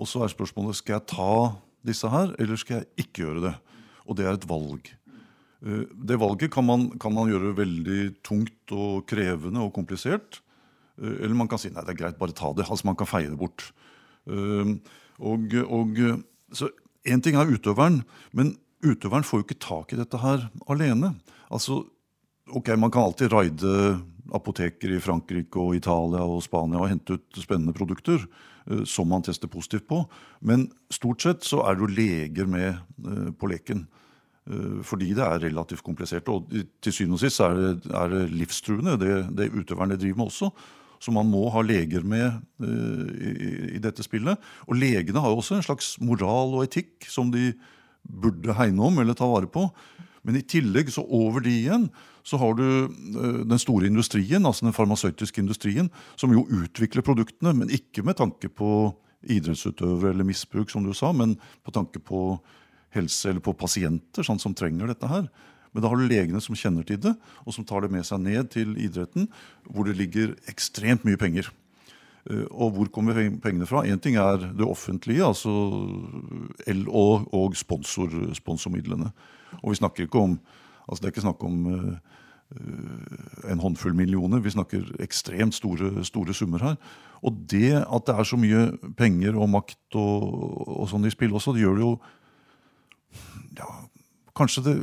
Og så er spørsmålet skal jeg ta disse her, eller skal jeg ikke gjøre det og det er et valg. Eh, det valget kan man, kan man, gjøre veldig tungt og krevende og komplisert. Eh, eller man kan si nei, det er greit, bare ta det. Altså Man kan feie det bort. Eh, og, og, så Én ting er utøveren, men utøveren får jo ikke tak i dette her alene. Altså, ok, Man kan alltid raide apoteker i Frankrike og Italia og Spania og hente ut spennende produkter som man tester positivt på. Men stort sett så er det jo leger med på leken. Eh, fordi det er relativt komplisert. Og til syvende og sist er det, er det livstruende, det, det utøverne driver med også. Så man må ha leger med i, i, dette spillet. Og legene har jo også en slags moral og etikk som de burde hegne om eller ta vare på. Men i tillegg, så over de igjen, så har du eh, den store industrien, altså den farmasøytiske industrien, som jo utvikler produktene, men ikke med tanke på idrettsutøvere eller misbruk, som du sa, men på tanke på helse eller på pasienter sånn som trenger dette her. Men da har du legene som kjenner til det, og som tar det med seg ned til idretten, hvor det ligger ekstremt mye penger. Eh, og hvor kommer pengene fra? Én ting er det offentlige, altså L og, og sponsor, sponsormidlene. Og vi snakker ikke om altså Det er ikke snakk om uh, en håndfull millioner. Vi snakker ekstremt store, store, summer her. Og det at det er så mye penger og makt og, og sånn i spill også, det gjør det jo ja, Kanskje det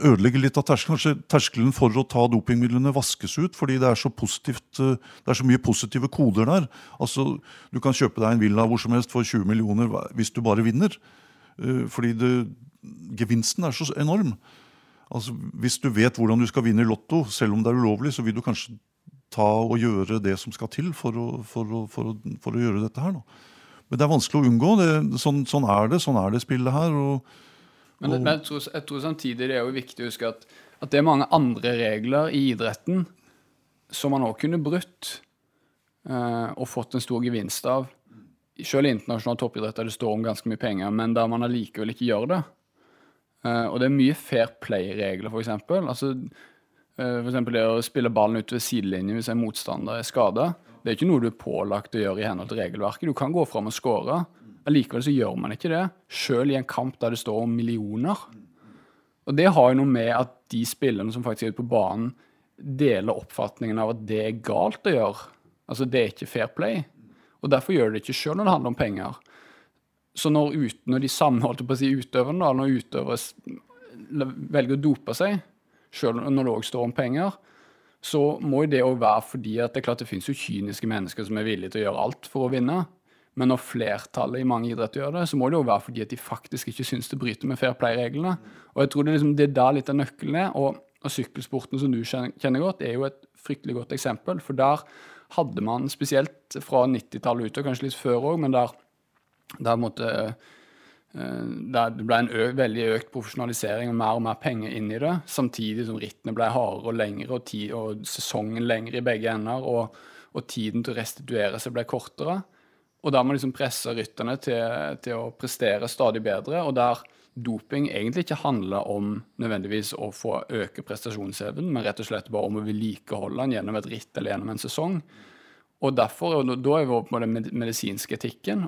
ødelegger litt av terskelen. Kanskje terskelen for å ta dopingmidlene vaskes ut, fordi det er så positivt, eh, det er så mye positive koder der. Altså, Du kan kjøpe deg en villa hvor som helst for 20 millioner hvis du bare vinner. Eh, fordi det, gevinsten er så enorm. Altså, Hvis du vet hvordan du skal vinne i Lotto, selv om det er ulovlig, så vil du kanskje ta og gjøre det som skal til for å, for å, for å, for å gjøre dette her. Nå. Men det er vanskelig å unngå. Det, sånn, sånn, er det. Sånn er det spillet her. og men, men jeg, tror, jeg, tror, samtidig det er jo viktig å huske at, at, det er mange andre regler i idretten som man òg kunne brutt eh, og fått en stor gevinst av. Selv internasjonal toppidrett der det står om ganske mye penger, men der man allikevel ikke gjør det. Uh, og det er mye fair play-regler, f.eks. Altså, uh, for det å spille ballen ut ved sidelinjen hvis en motstander er skada. Det er ikke noe du er pålagt å gjøre i henhold til regelverket. Du kan gå fram og score. Allikevel så gjør man ikke det, sjøl i en kamp der det står om millioner. Og det har jo noe med at de spillerne som faktisk er ute på banen, deler oppfatningen av at det er galt å gjøre. Altså, det er ikke fair play. Og derfor gjør de det ikke sjøl når det handler om penger. Så når, ut, når de samme på å si utøverne, når utøvere velger å dope seg, sjøl når det òg står om penger, så må jo det òg være fordi at det er klart det finnes jo kyniske mennesker som er villige til å gjøre alt for å vinne. Men når flertallet i mange idretter gjør det, så må det jo være fordi at de faktisk ikke syns det bryter med fair play-reglene. Og jeg tror det liksom, det er der litt av nøkkelen er. Og, og sykkelsporten, som du kjenner godt, er jo et fryktelig godt eksempel. For der hadde man, spesielt fra 90-tallet ut, og kanskje litt før òg, men der, der måtte eh, det ble en ø veldig økt profesjonalisering og mer og mer penger inn i det, samtidig som rittene ble hardere og lengre, og, og sesongen lengre i begge ender, og, og, tiden til å restituere seg ble kortere. Og der må liksom pressa rytterne til, til, å prestere stadig bedre. Og der doping egentlig ikke handler om nødvendigvis å få øke prestasjonsevnen, men rett og slett bare om å vedlikeholde den gjennom et ritt eller gjennom en sesong. Og derfor, og da er vi på den medisinske etikken.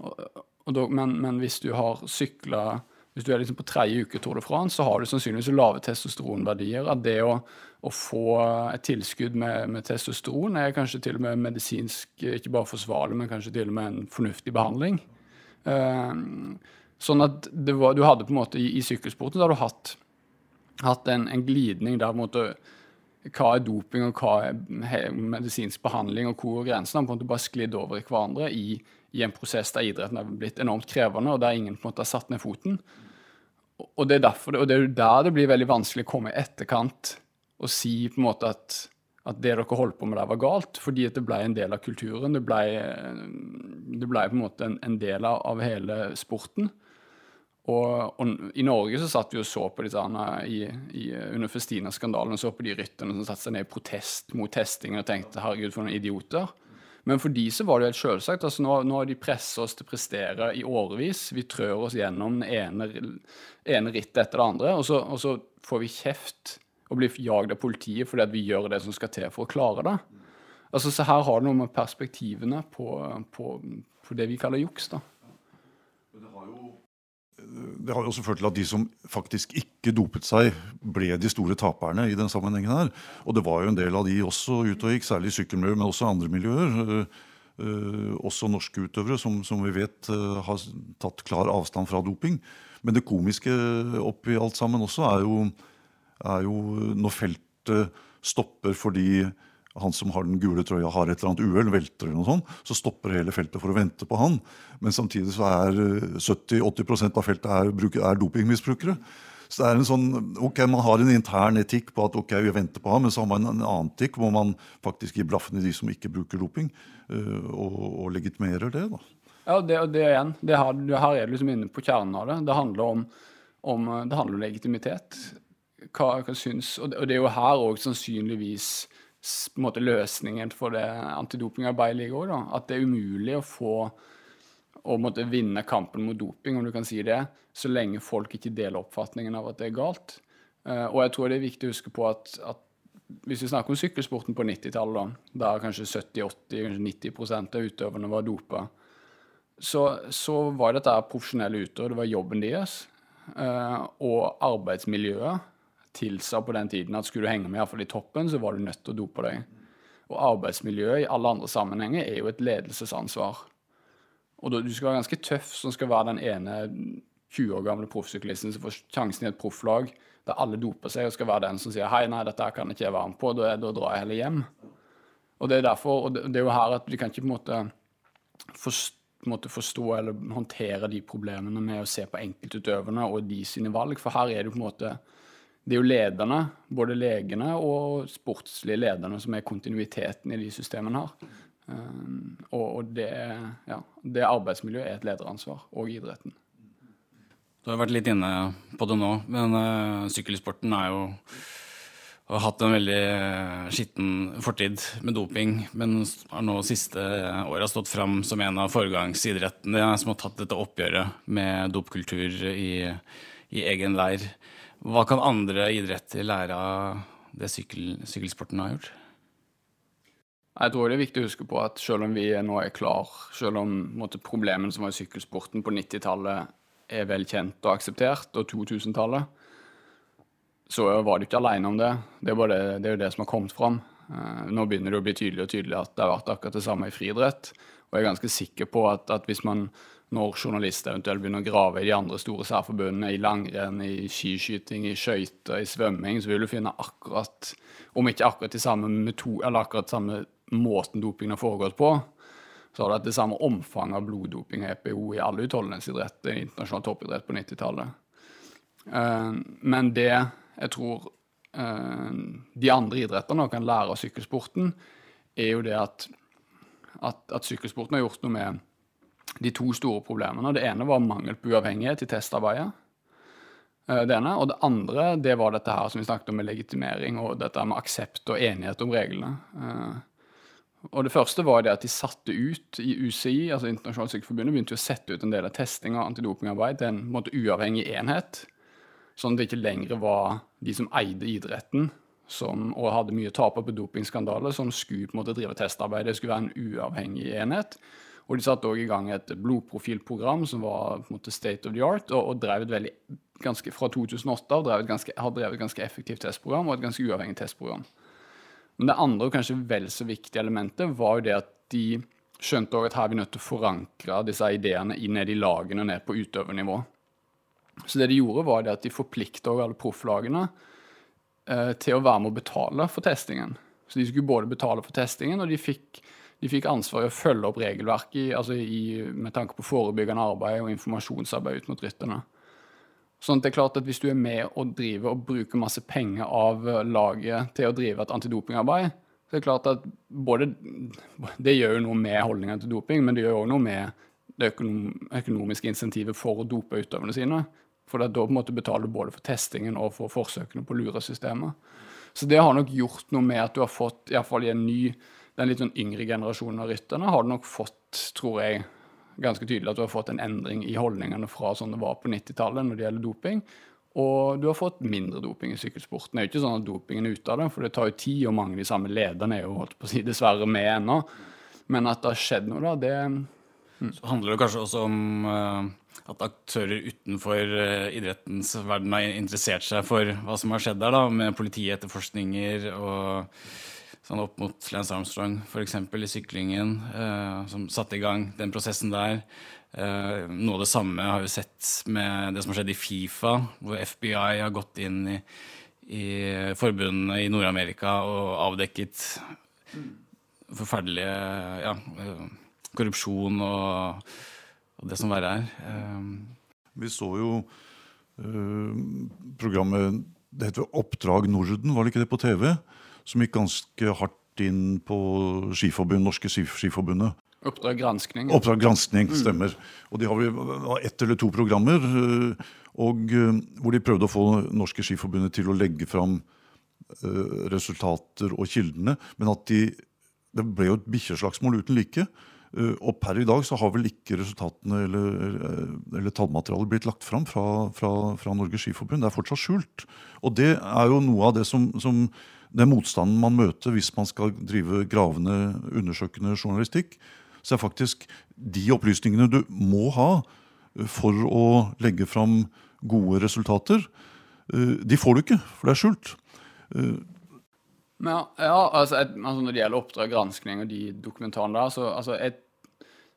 Da, men, men, hvis du har sykla hvis du er liksom på tredje uke Tour de France, så har du sannsynligvis lave testosteronverdier. At det å, å få et tilskudd med, med, testosteron er kanskje til og med medisinsk ikke bare forsvarlig, men kanskje til og med en fornuftig behandling. Uh, sånn at var, du hadde på en måte i, i sykkelsporten så har du hatt, hatt en, en, glidning der mot hva er doping og hva er medisinsk behandling, og hvor er grensene på en måte bare sklidd over i hverandre i, i en prosess der idretten er blitt enormt krevende, og der ingen på en måte har satt ned foten. Og det er derfor, og det er der det blir veldig vanskelig å komme i etterkant og si på en måte at, at det dere holdt på med der, var galt, fordi at det ble en del av kulturen. Det ble, det ble på en måte en, en del av, av, hele sporten. Og, og, I Norge så satt vi og så på disse i, i, under Festina-skandalen så på de rytterne som satte seg ned i protest mot testing og tenkte herregud, for noen idioter. Men for de så var det helt selvsagt. Altså nå, nå har de pressa oss til å prestere i årevis. Vi trør oss gjennom den ene, ene rittet etter det andre, og så, og så, får vi kjeft og blir jagd av politiet fordi vi gjør det som skal til for å klare det. Altså, Så her har det noe med perspektivene på, på, på det vi kaller juks. da. Det har jo også ført til at de som faktisk ikke dopet seg, ble de store taperne i den sammenhengen her. Og det var jo en del av de også ute og gikk, særlig i sykkelmiljøet, men også andre miljøer. Uh, også norske utøvere som, som vi vet uh, har tatt klar avstand fra doping. Men det komiske oppi alt sammen også er jo, er jo når feltet stopper fordi han som har den gule trøya, har et eller annet uhell, velter eller noe sånt, så stopper hele feltet for å vente på han. Men samtidig så er 70-80 eh, av feltet er, er dopingmisbrukere. Så det er en sånn, ok, Man har en intern etikk på at ok, vi venter på ham, men så har man en annen etikk hvor man faktisk gir blaffen i de som ikke bruker doping, uh, og, og, legitimerer det. da. Ja, det, det igjen. Det her, her er liksom inne på kjernen av det. Det handler om om eh, Det handler om legitimitet. Hva, hva syns, og det, og det er jo her òg sannsynligvis måte løsningen for det antidopingarbeidet ligger òg. At det er umulig å få å måtte vinne kampen mot doping, om du kan si det, så lenge folk ikke deler oppfatningen av at det er galt. Eh, og jeg tror det er viktig å huske på at, at hvis vi snakker om sykkelsporten på 90-tallet, da, der kanskje 70-80, kanskje 90% av utøverne var dopa, så, så var dette profesjonelle utøvere, det var jobben deres. Eh, og arbeidsmiljøet tilsa på den tiden at skulle du henge med i toppen, så var du nødt til å dope deg. Og arbeidsmiljøet i alle andre sammenhenger er jo et ledelsesansvar. Og du skal være ganske tøff som skal være den ene 20 år gamle proffsyklisten som får sjansen i et profflag der alle doper seg, og skal være den som sier hei, nei, dette her kan ikke jeg være med på, da, da drar jeg heller hjem. Og det er derfor, og det er jo her at vi kan ikke på en måte forstå, måtte forstå eller håndtere de problemene med å se på enkeltutøverne og de sine valg, for her er det på en måte det er jo lederne, både legene og sportslige lederne, som er kontinuiteten i de systemene her. Um, og, det, ja, det arbeidsmiljøet er et lederansvar, og idretten. Du har vært litt inne på det nå, men uh, sykkelsporten er jo har hatt en veldig eh, skitten fortid med doping, men har nå siste åra stått fram som en av foregangsidrettene som har tatt dette oppgjøret med dopkultur i, i egen leir. Hva kan andre idretter lære av det sykkel, sykkelsporten har gjort? Jeg tror det er viktig å huske på at selv om vi nå er klar, selv om måtte, problemene som var i sykkelsporten på 90-tallet er vel kjent og akseptert, og 2000-tallet, så var du ikke alene om det. Det det, det er jo det som har kommet fram. Eh, nå begynner det å bli tydelig og tydelig at det har vært akkurat det samme i friidrett. Og jeg er ganske sikker på at, at hvis man, når journalister eventuelt begynner å grave i de andre store særforbundene, i langrenn, i skiskyting, i skøyter, i svømming, så vil du finne akkurat, om ikke akkurat de samme metode, eller akkurat samme måten dopingen har foregått på, så har det hatt det samme omfanget av bloddoping og EPO i alle utholdenhetsidretter, internasjonal toppidrett på 90-tallet. Uh, men det jeg tror uh, de andre idrettene kan lære av sykkelsporten, er jo det at, at, at, sykkelsporten har gjort noe med de to store problemene. Det ene var mangel på uavhengighet i testarbeidet. Uh, det ene, Og det andre det var dette her som vi snakket om med legitimering og dette med aksept og enighet om reglene. og Det første var det at de satte ut i UCI, altså Internasjonalt sykkelforbundet, begynte å sette ut en del av testing og antidopingarbeid til en, en måte, uavhengig enhet. Sånn at det ikke lenger var de som eide idretten som, og hadde mye taper på dopingskandaler, som skulle på en måte drive testarbeid. Det skulle være en uavhengig enhet. Og de satte òg i gang et blodprofilprogram som var på en måte state of the art, og, og drev et veldig, ganske, fra 2008 av drev ganske, har drevet et ganske effektivt testprogram og et ganske uavhengig testprogram. Men det andre og kanskje vel så viktige elementet var jo det at de skjønte også at her er vi nødt til å forankre disse ideene ned i lagene ned på utøvernivå. Så det de gjorde, var at de forplikta alle profflagene eh, til å være med å betale for testingen. Så de skulle både betale for testingen, og de fikk, de fikk ansvar i å følge opp regelverket altså i, med tanke på forebyggende arbeid og informasjonsarbeid ut mot rytterne. Sånn at det er klart at Hvis du er med og driver og bruker masse penger av laget til å drive et antidopingarbeid, så er det klart at både, det gjør jo noe med holdningen til doping, men det gjør òg noe med det økonomiske insentivet for å dope utøverne sine. For da på en måte betaler du både for testingen og for forsøkene på å lure systemet. Så det har nok gjort noe med at du har fått, iallfall i en ny, den litt sånn yngre generasjonen av rytterne, har du nok fått, tror jeg, ganske tydelig at du har fått en endring i holdningene fra sånn det var på 90-tallet når det gjelder doping. Og du har fått mindre doping i sykkelsporten. Det er jo ikke sånn at dopingen er ute av det, for det tar jo tid, og mange av de samme lederne er jo holdt på å si dessverre med ennå. Men at det har skjedd noe, da, det så handler det kanskje også om uh, at aktører utenfor uh, idrettens verden har interessert seg for hva som har skjedd der, da, med politietterforskninger og sånn opp mot Lance Armstrong f.eks. i syklingen, eh, som satte i gang den prosessen der. noe av det samme har vi sett med det som har skjedd i Fifa, hvor FBI har gått inn i, i forbundene i Nord-Amerika og avdekket forferdelige ja, korrupsjon og, og, det som verre er. Eh. Vi så jo uh, programmet Det heter Oppdrag Norden, var det ikke det på TV? Som gikk ganske hardt inn på skiforbund, Norske Skiforbundet. Oppdrag granskning. Oppdrag granskning, stemmer. Mm. Og de har ett eller to programmer. Og eh, hvor de prøvde å få Norske Skiforbundet til å legge fram eh, resultater og kildene, men at de Det ble jo et bikkjeslagsmål uten like. Eh, og per i dag så har vel ikke resultatene eller, eller, eller tallmaterialet blitt lagt fram fra, fra, fra Norges Skiforbund. Det er fortsatt skjult. Og det er jo noe av det som, som den motstanden man møter hvis man skal drive gravende, undersøkende journalistikk. Så er faktisk de opplysningene du må ha for å legge fram gode resultater, eh, de får du ikke, for det er skjult. Eh, Men ja, ja altså, et, altså Når det gjelder oppdrag, granskning og de dokumentarene der, så altså et,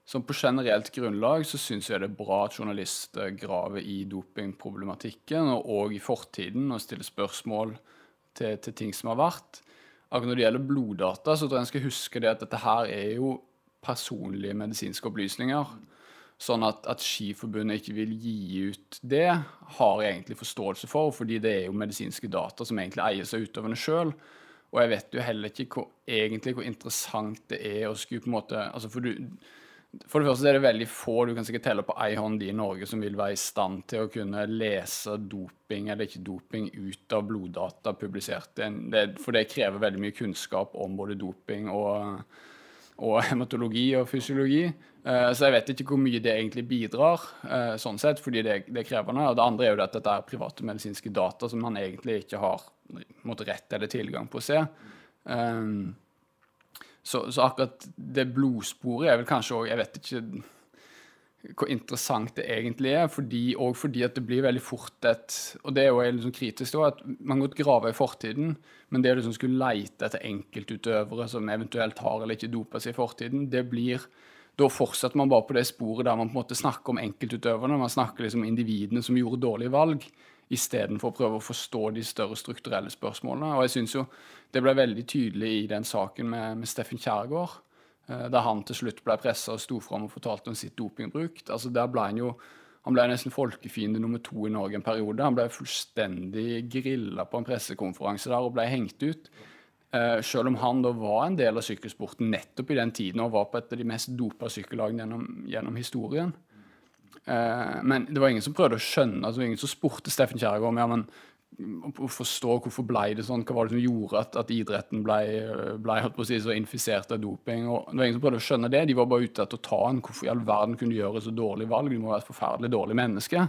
som på generelt grunnlag så syns jeg det er bra at journalister graver i dopingproblematikken og, og i fortiden og stiller spørsmål til, til, ting som har vært. Akkurat når det gjelder bloddata, så tror jeg en skal huske det at dette her er jo personlige medisinske opplysninger. Sånn at, at Skiforbundet ikke vil gi ut det, har jeg egentlig forståelse for, fordi det er jo medisinske data som egentlig eies av utøverne sjøl. Og jeg vet jo heller ikke hvor, egentlig hvor interessant det er å skulle på en måte altså for, du, for det første er det veldig få du kan sikkert telle på ei hånd i Norge som vil være i stand til å kunne lese doping eller ikke doping ut av bloddata publisert. Det, for det krever veldig mye kunnskap om både doping og og hematologi og fysiologi. Eh, så jeg vet ikke hvor mye det egentlig bidrar, eh, sånn sett, fordi det, det, er krevende. Og det andre er jo at dette er private medisinske data som man egentlig ikke har måtte, rett eller tilgang på å se. Um, så, så, akkurat det blodsporet er vel kanskje òg Jeg vet ikke hvor interessant det egentlig er. Fordi, og fordi at det blir veldig fort et Og det er jo liksom kritisk da, at man godt graver i fortiden, men det å liksom skulle leite etter enkeltutøvere som eventuelt har eller ikke dopa seg i fortiden, det blir da fortsetter man bare på det sporet der man på en måte snakker om enkeltutøverne. Man snakker liksom om individene som gjorde dårlige valg, istedenfor å prøve å forstå de større strukturelle spørsmålene. Og jeg synes jo det ble veldig tydelig i den saken med, med Steffen Kjærgaard Eh, da han til slutt ble pressa og sto fram og fortalte om sitt dopingbruk. Altså der ble Han jo, han ble nesten folkefiende nummer to i Norge en periode. Han ble fullstendig grilla på en pressekonferanse der og ble hengt ut. Uh, selv om han da var en del av sykkelsporten nettopp i den tiden og var på et av de mest dopa sykkellagene gjennom, gjennom historien. Uh, men det var ingen som prøvde å skjønne, altså ingen som spurte Steffen Kjærgaard om ja, men å forstå hvorfor ble det sånn, hva var det som gjorde at, at idretten ble, ble si, så infisert av doping. og Det var ingen som prøvde å skjønne det. De var bare ute etter å ta en. Hvorfor i all verden kunne du gjøre så dårlig valg? Du må være et forferdelig dårlig menneske.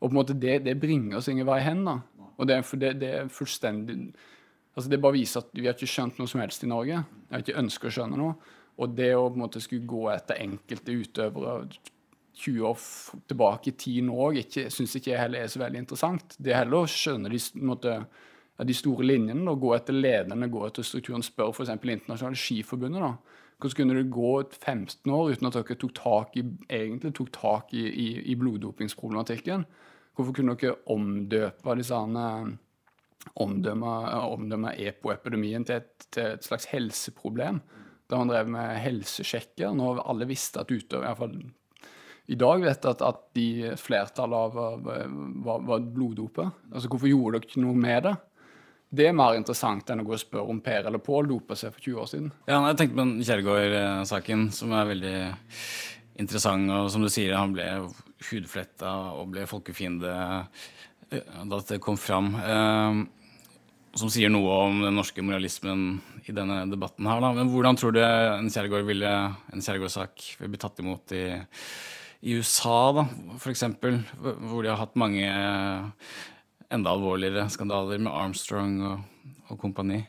Og på en måte det, det bringer oss ingen vei hen. da. Og det, det, det er fullstendig altså Det bare viser at vi har ikke skjønt noe som helst i Norge. Vi har ikke ønsket å skjønne noe. Og det å på en måte skulle gå etter enkelte utøvere 20 år tilbake i tid nå òg syns ikke heller er så veldig interessant. Det er heller å skjønne de, måtte, de store linjene da, gå etter lederne, gå etter strukturen. Spør f.eks. Internasjonale Skiforbundet. da. Hvordan kunne det gå 15 år uten at dere tok tak i, egentlig tok tak i, i, i bloddopingsproblematikken? Hvorfor kunne dere omdøpe disse omdømme, omdømme EPO-epidemien til, til, et slags helseproblem? Da man drev med helsesjekker, når alle visste at utøver, i hvert fall i dag vet at, at de flertallet av var, var bloddopet. Altså, hvorfor gjorde dere ikke noe med det? Det er mer interessant enn å gå og spørre om Per eller Pål dopa seg for 20 år siden. Ja, Jeg tenkte på den Kjerregård-saken, som er veldig interessant. Og som du sier, han ble hudfletta og ble folkefiende eh, da det kom fram. Eh, som sier noe om den norske moralismen i denne debatten her. Da. Men hvordan tror du en Kjerregård-sak vil bli tatt imot i i USA, da, f.eks., hvor de har hatt mange eh, enda alvorligere skandaler med Armstrong og, og kompani.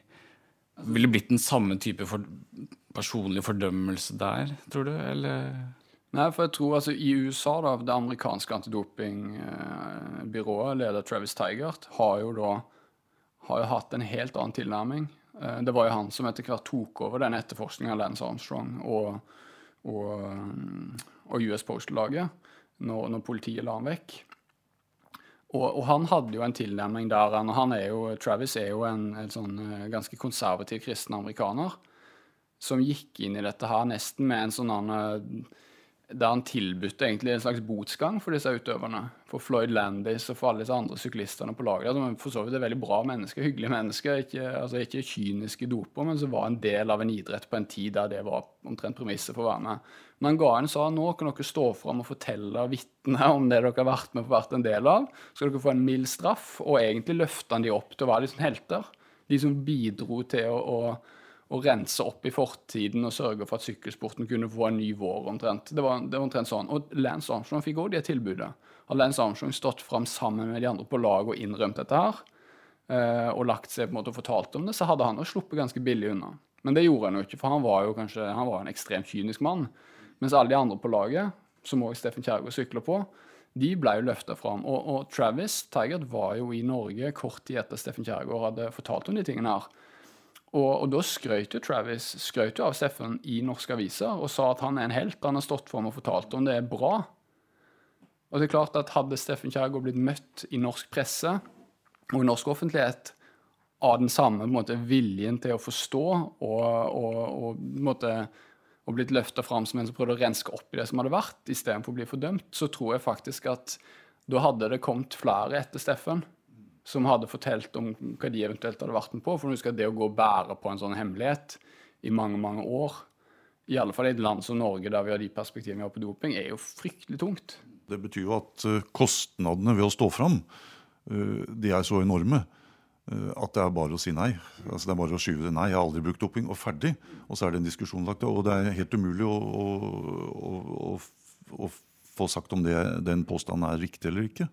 Ville det blitt den samme type for, personlig fordømmelse der, tror du, eller? Nei, for jeg tror altså i USA, da, det amerikanske antidopingbyrået, leder Travis Tigert, har jo da har jo hatt en helt annen tilnærming. Eh, det var jo han som etter hvert tok over den etterforskningen av Lance Armstrong og, og og US Postal-laget når, når, politiet la han vekk. Og, og, han hadde jo en tilnærming der og han er jo, Travis er jo en, en sånn eh, ganske konservativ kristen amerikaner som gikk inn i dette her nesten med en sånn der han tilbudte egentlig en slags botsgang for disse utøverne. For Floyd Landis og for alle disse andre syklistene på laget. Som for så vidt er veldig bra mennesker, hyggelige mennesker. Ikke, altså ikke kyniske doper, men som var en del av en idrett på en tid der det var omtrent premisset for å være med. Men han ga en sa nå kan dere stå fram og fortelle vitne om det dere har vært med på vært en del av. Så skal dere få en mild straff, og egentlig løfta han de opp til å være liksom helter. De som bidro til å, å å rense opp i fortiden og sørge for at sykkelsporten kunne få en ny vår. omtrent. Det var, det var omtrent sånn. Og Lance Armstrong fikk også det tilbudet. Hadde Lance Armstrong stått fram sammen med de andre på laget og innrømt dette her, eh, og lagt seg på en måte og fortalt om det, så hadde han jo sluppet ganske billig unna. Men det gjorde han jo ikke, for han var jo kanskje han var en ekstremt kynisk mann. Mens alle de andre på laget, som òg Steffen Kjærgaard sykler på, de ble jo løfta fram. Og, og, Travis Tigert var jo i Norge kort tid etter Steffen Kjærgaard hadde fortalt om de tingene her. Og, og, da skrøt jo Travis skrøt jo av Steffen i norske aviser og sa at han er en helt. Han har stått for ham og fortalt om det er bra. Og det er klart at Hadde Steffen Kjærgaard blitt møtt i norsk presse og i norsk offentlighet av den samme måte, viljen til å forstå og, og, og, måte, og blitt løfta fram som en som prøvde å renske opp i det som hadde vært, istedenfor å bli fordømt, så tror jeg faktisk at da hadde det kommet flere etter Steffen som hadde fortalt om hva de eventuelt hadde vært med på. For husk det å gå og bære på en sånn hemmelighet i mange, mange år, i alle fall i et land som Norge, der vi har de perspektivene vi har på doping, er jo fryktelig tungt. Det betyr jo at uh, kostnadene ved å stå fram, uh, de er så enorme uh, at det er bare å si nei. Altså Det er bare å skyve det nei. Jeg har aldri brukt doping, og ferdig. Og så er det en diskusjon lagt Og det er helt umulig å, å, å, å få sagt om det, den påstanden er riktig eller ikke.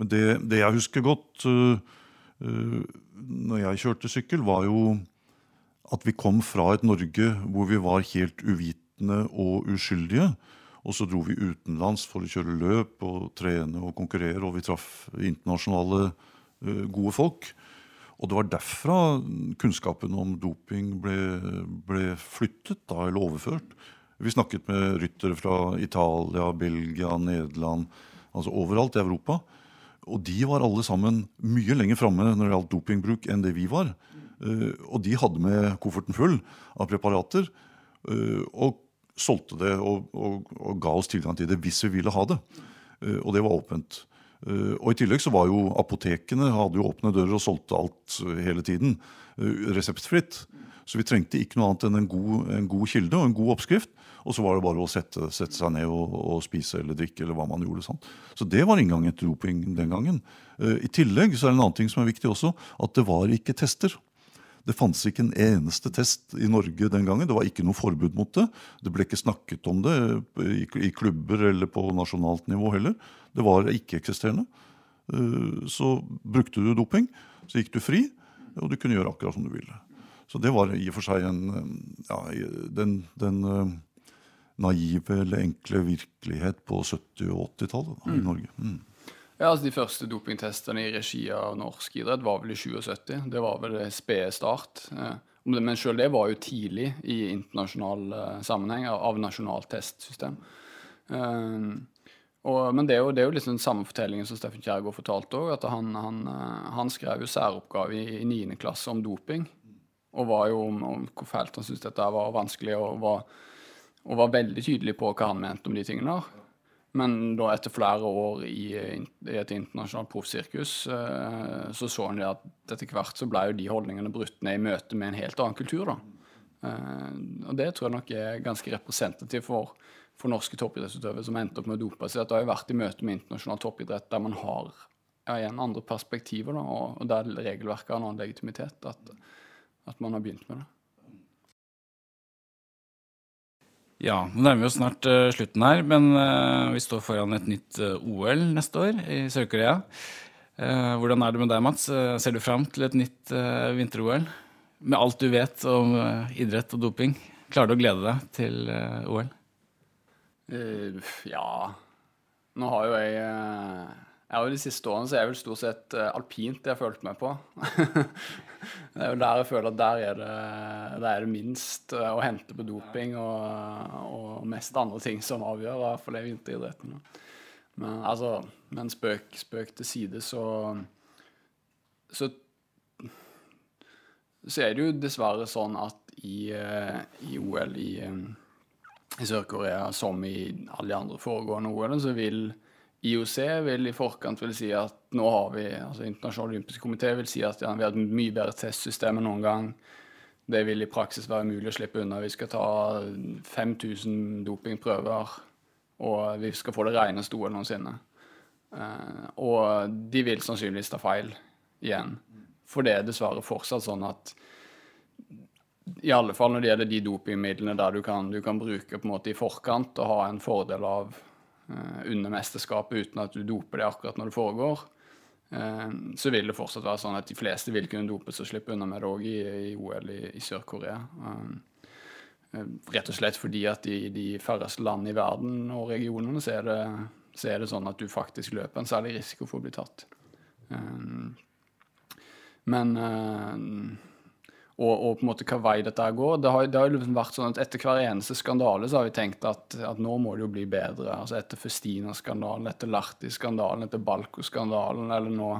Men det, det jeg husker godt uh, når jeg kjørte sykkel, var jo at vi kom fra et Norge hvor vi var helt uvitende og uskyldige. Og så dro vi utenlands for å kjøre løp og trene og konkurrere, og vi traff internasjonale uh, gode folk. Og det var derfra kunnskapen om doping ble, ble flyttet, da, eller overført. Vi snakket med ryttere fra Italia, Belgia, Nederland, altså overalt i Europa. Og de var alle sammen mye lenger framme når det gjaldt dopingbruk enn det vi var. Uh, og de hadde med kofferten full av preparater uh, og solgte det og, og, og, ga oss tilgang til det hvis vi ville ha det. Uh, og det var åpent. og i tillegg så var jo apotekene hadde jo åpne dører og solgte alt hele tiden. reseptfritt. Så vi trengte ikke noe annet enn en god, en god kilde og en god oppskrift. Og så var det bare å sette, sette seg ned og, og, spise eller drikke eller hva man gjorde. sånn. Så det var inngangen til doping den gangen. Uh, I tillegg så er det en annen ting som er viktig også, at det var ikke tester. Det fantes ikke en eneste test i Norge den gangen. Det var ikke noe forbud mot det. Det ble ikke snakket om det i, i klubber eller på nasjonalt nivå heller. Det var ikke-eksisterende. Uh, så brukte du doping, så gikk du fri, og du kunne gjøre akkurat som du ville. Så det var i og for seg en ja, den, den naive eller enkle virkelighet på 70- og 80-tallet mm. i Norge. Mm. Ja, altså De første dopingtestene i regi av norsk idrett var vel i 77. Det var vel spede start. Men sjøl det var jo tidlig i internasjonal eh, sammenheng av nasjonalt testsystem. Og, men det er, jo, det er jo liksom den samme fortellingen som Steffen Kjærgaard fortalte òg. At han, han, eh, han, skrev jo særoppgave i, i 9. klasse om doping. Og var jo om, om hvor fælt han syntes dette var vanskelig. og var og var veldig tydelig på hva han mente om de tingene. Men da etter flere år i, i et internasjonalt proffsirkus, eh, så så han at etter hvert så ble jo de holdningene brutt ned i møte med en helt annen kultur. da. Eh, og det tror jeg nok er ganske representativt for, for norske toppidrettsutøvere som endte opp med å dope seg. At det har vært i møte med internasjonal toppidrett der man har ja, igjen andre perspektiver, da, og der regelverket har en annen legitimitet. At, at man har begynt med det. Ja, nå nærmer vi oss snart uh, slutten her, men uh, vi står foran et nytt uh, OL neste år i Sør-Korea. hvordan er det med deg, Mats? ser du fram til et nytt vinter-OL? Med alt du vet om idrett og doping, klarer du å glede deg til OL? ja Nå har jo jeg ja, og De siste årene så er jeg vel stort sett alpint jeg har følt meg på. <laughs> det er jo der jeg føler at der er det, der er det minst eh, å hente på doping og, og mest andre ting som avgjør, i hvert vinteridretten. Men altså, men spøk, spøk til side, så, så så er det jo dessverre sånn at i, eh, i OL i, eh, i Sør-Korea som i alle de andre foregående OL, så vil IOC vil i forkant vil si at nå har vi altså Internasjonal olympisk komité vil si at ja, vi har et mye bedre testsystem enn noen gang. Det vil i praksis være mulig å slippe unna. Vi skal ta 5000 dopingprøver, og vi skal få det reneste OL noensinne. Uh, og de vil sannsynligvis ta feil igjen. For det er dessverre fortsatt sånn at i alle fall når det gjelder de dopingmidlene der du kan, du kan bruke på en måte i forkant og ha en fordel av under mesterskapet uten at du doper det akkurat når det foregår, uh, så vil det fortsatt være sånn at de fleste vil kunne dopes og slippe unna med det òg i, i, OL i, i Sør-Korea. rett og slett fordi at i de færreste land i verden og regionene så er det så er det sånn at du faktisk løper en særlig risiko for å bli tatt. Men og, og, på en måte hva vei dette går. Det har, det har liksom vært sånn at Etter hver eneste skandale så har vi tenkt at, at nå må det jo bli bedre. altså Etter Festina-skandalen, etter Larti-skandalen, etter Balko-skandalen, eller nå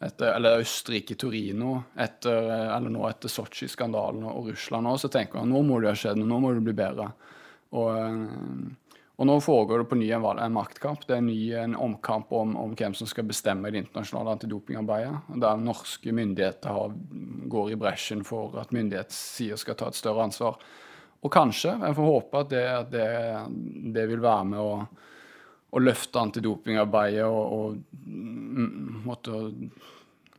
etter, eller Østerrike-Torino, eller nå etter Sotsji-skandalen og Russland òg, så tenker man nå må det ha skjedd, nå må det bli bedre. Og... Og nå foregår det på ny en, en maktkamp. Det er en ny en omkamp om, om, hvem som skal bestemme det internasjonale antidopingarbeidet. Der norske myndigheter har, går i bresjen for at myndighetssider skal ta et større ansvar. Og kanskje, jeg får håpe at det, det, det vil være med å, å løfte antidopingarbeidet og, og, mm, måtte,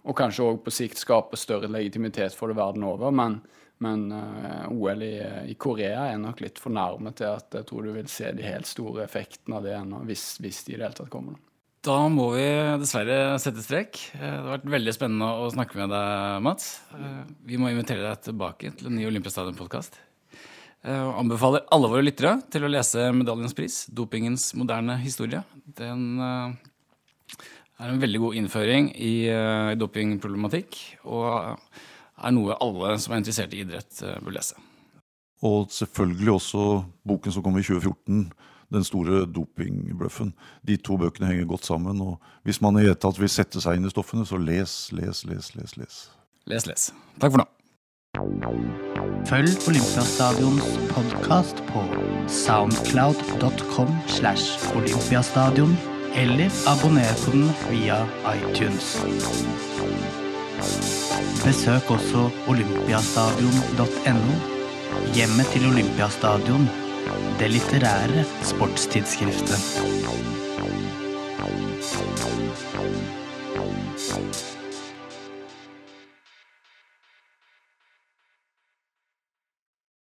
og kanskje òg på sikt skape større legitimitet for det verden over. Men, men eh, OL i, i, Korea er nok litt for nærme til at jeg tror du vil se de helt store effektene av det ennå, hvis, hvis, de i det hele tatt kommer. Da må vi dessverre sette strek. Eh, det har vært veldig spennende å snakke med deg, Mats. Eh, vi må invitere deg tilbake til en ny Olympiastadion-podkast. Anbefaler alle våre lyttere til å lese Medaljens pris, dopingens moderne historie. Den er en veldig god innføring i dopingproblematikk. og er noe alle som er interessert i idrett, eh, bør lese. Og selvfølgelig også boken som kom i 2014, 'Den store dopingbløffen'. De to bøkene henger godt sammen. og Hvis man i det tatt vil sette seg inn i stoffene, så les, les, les, les. Les, les. les. Takk for nå. Følg Olympiastadions podkast på soundcloud.com slash olympiastadion, eller abonner på den via iTunes. Besøk også olympiastadion.no, hjemmet til Olympiastadion, det litterære sportstidsskriftet.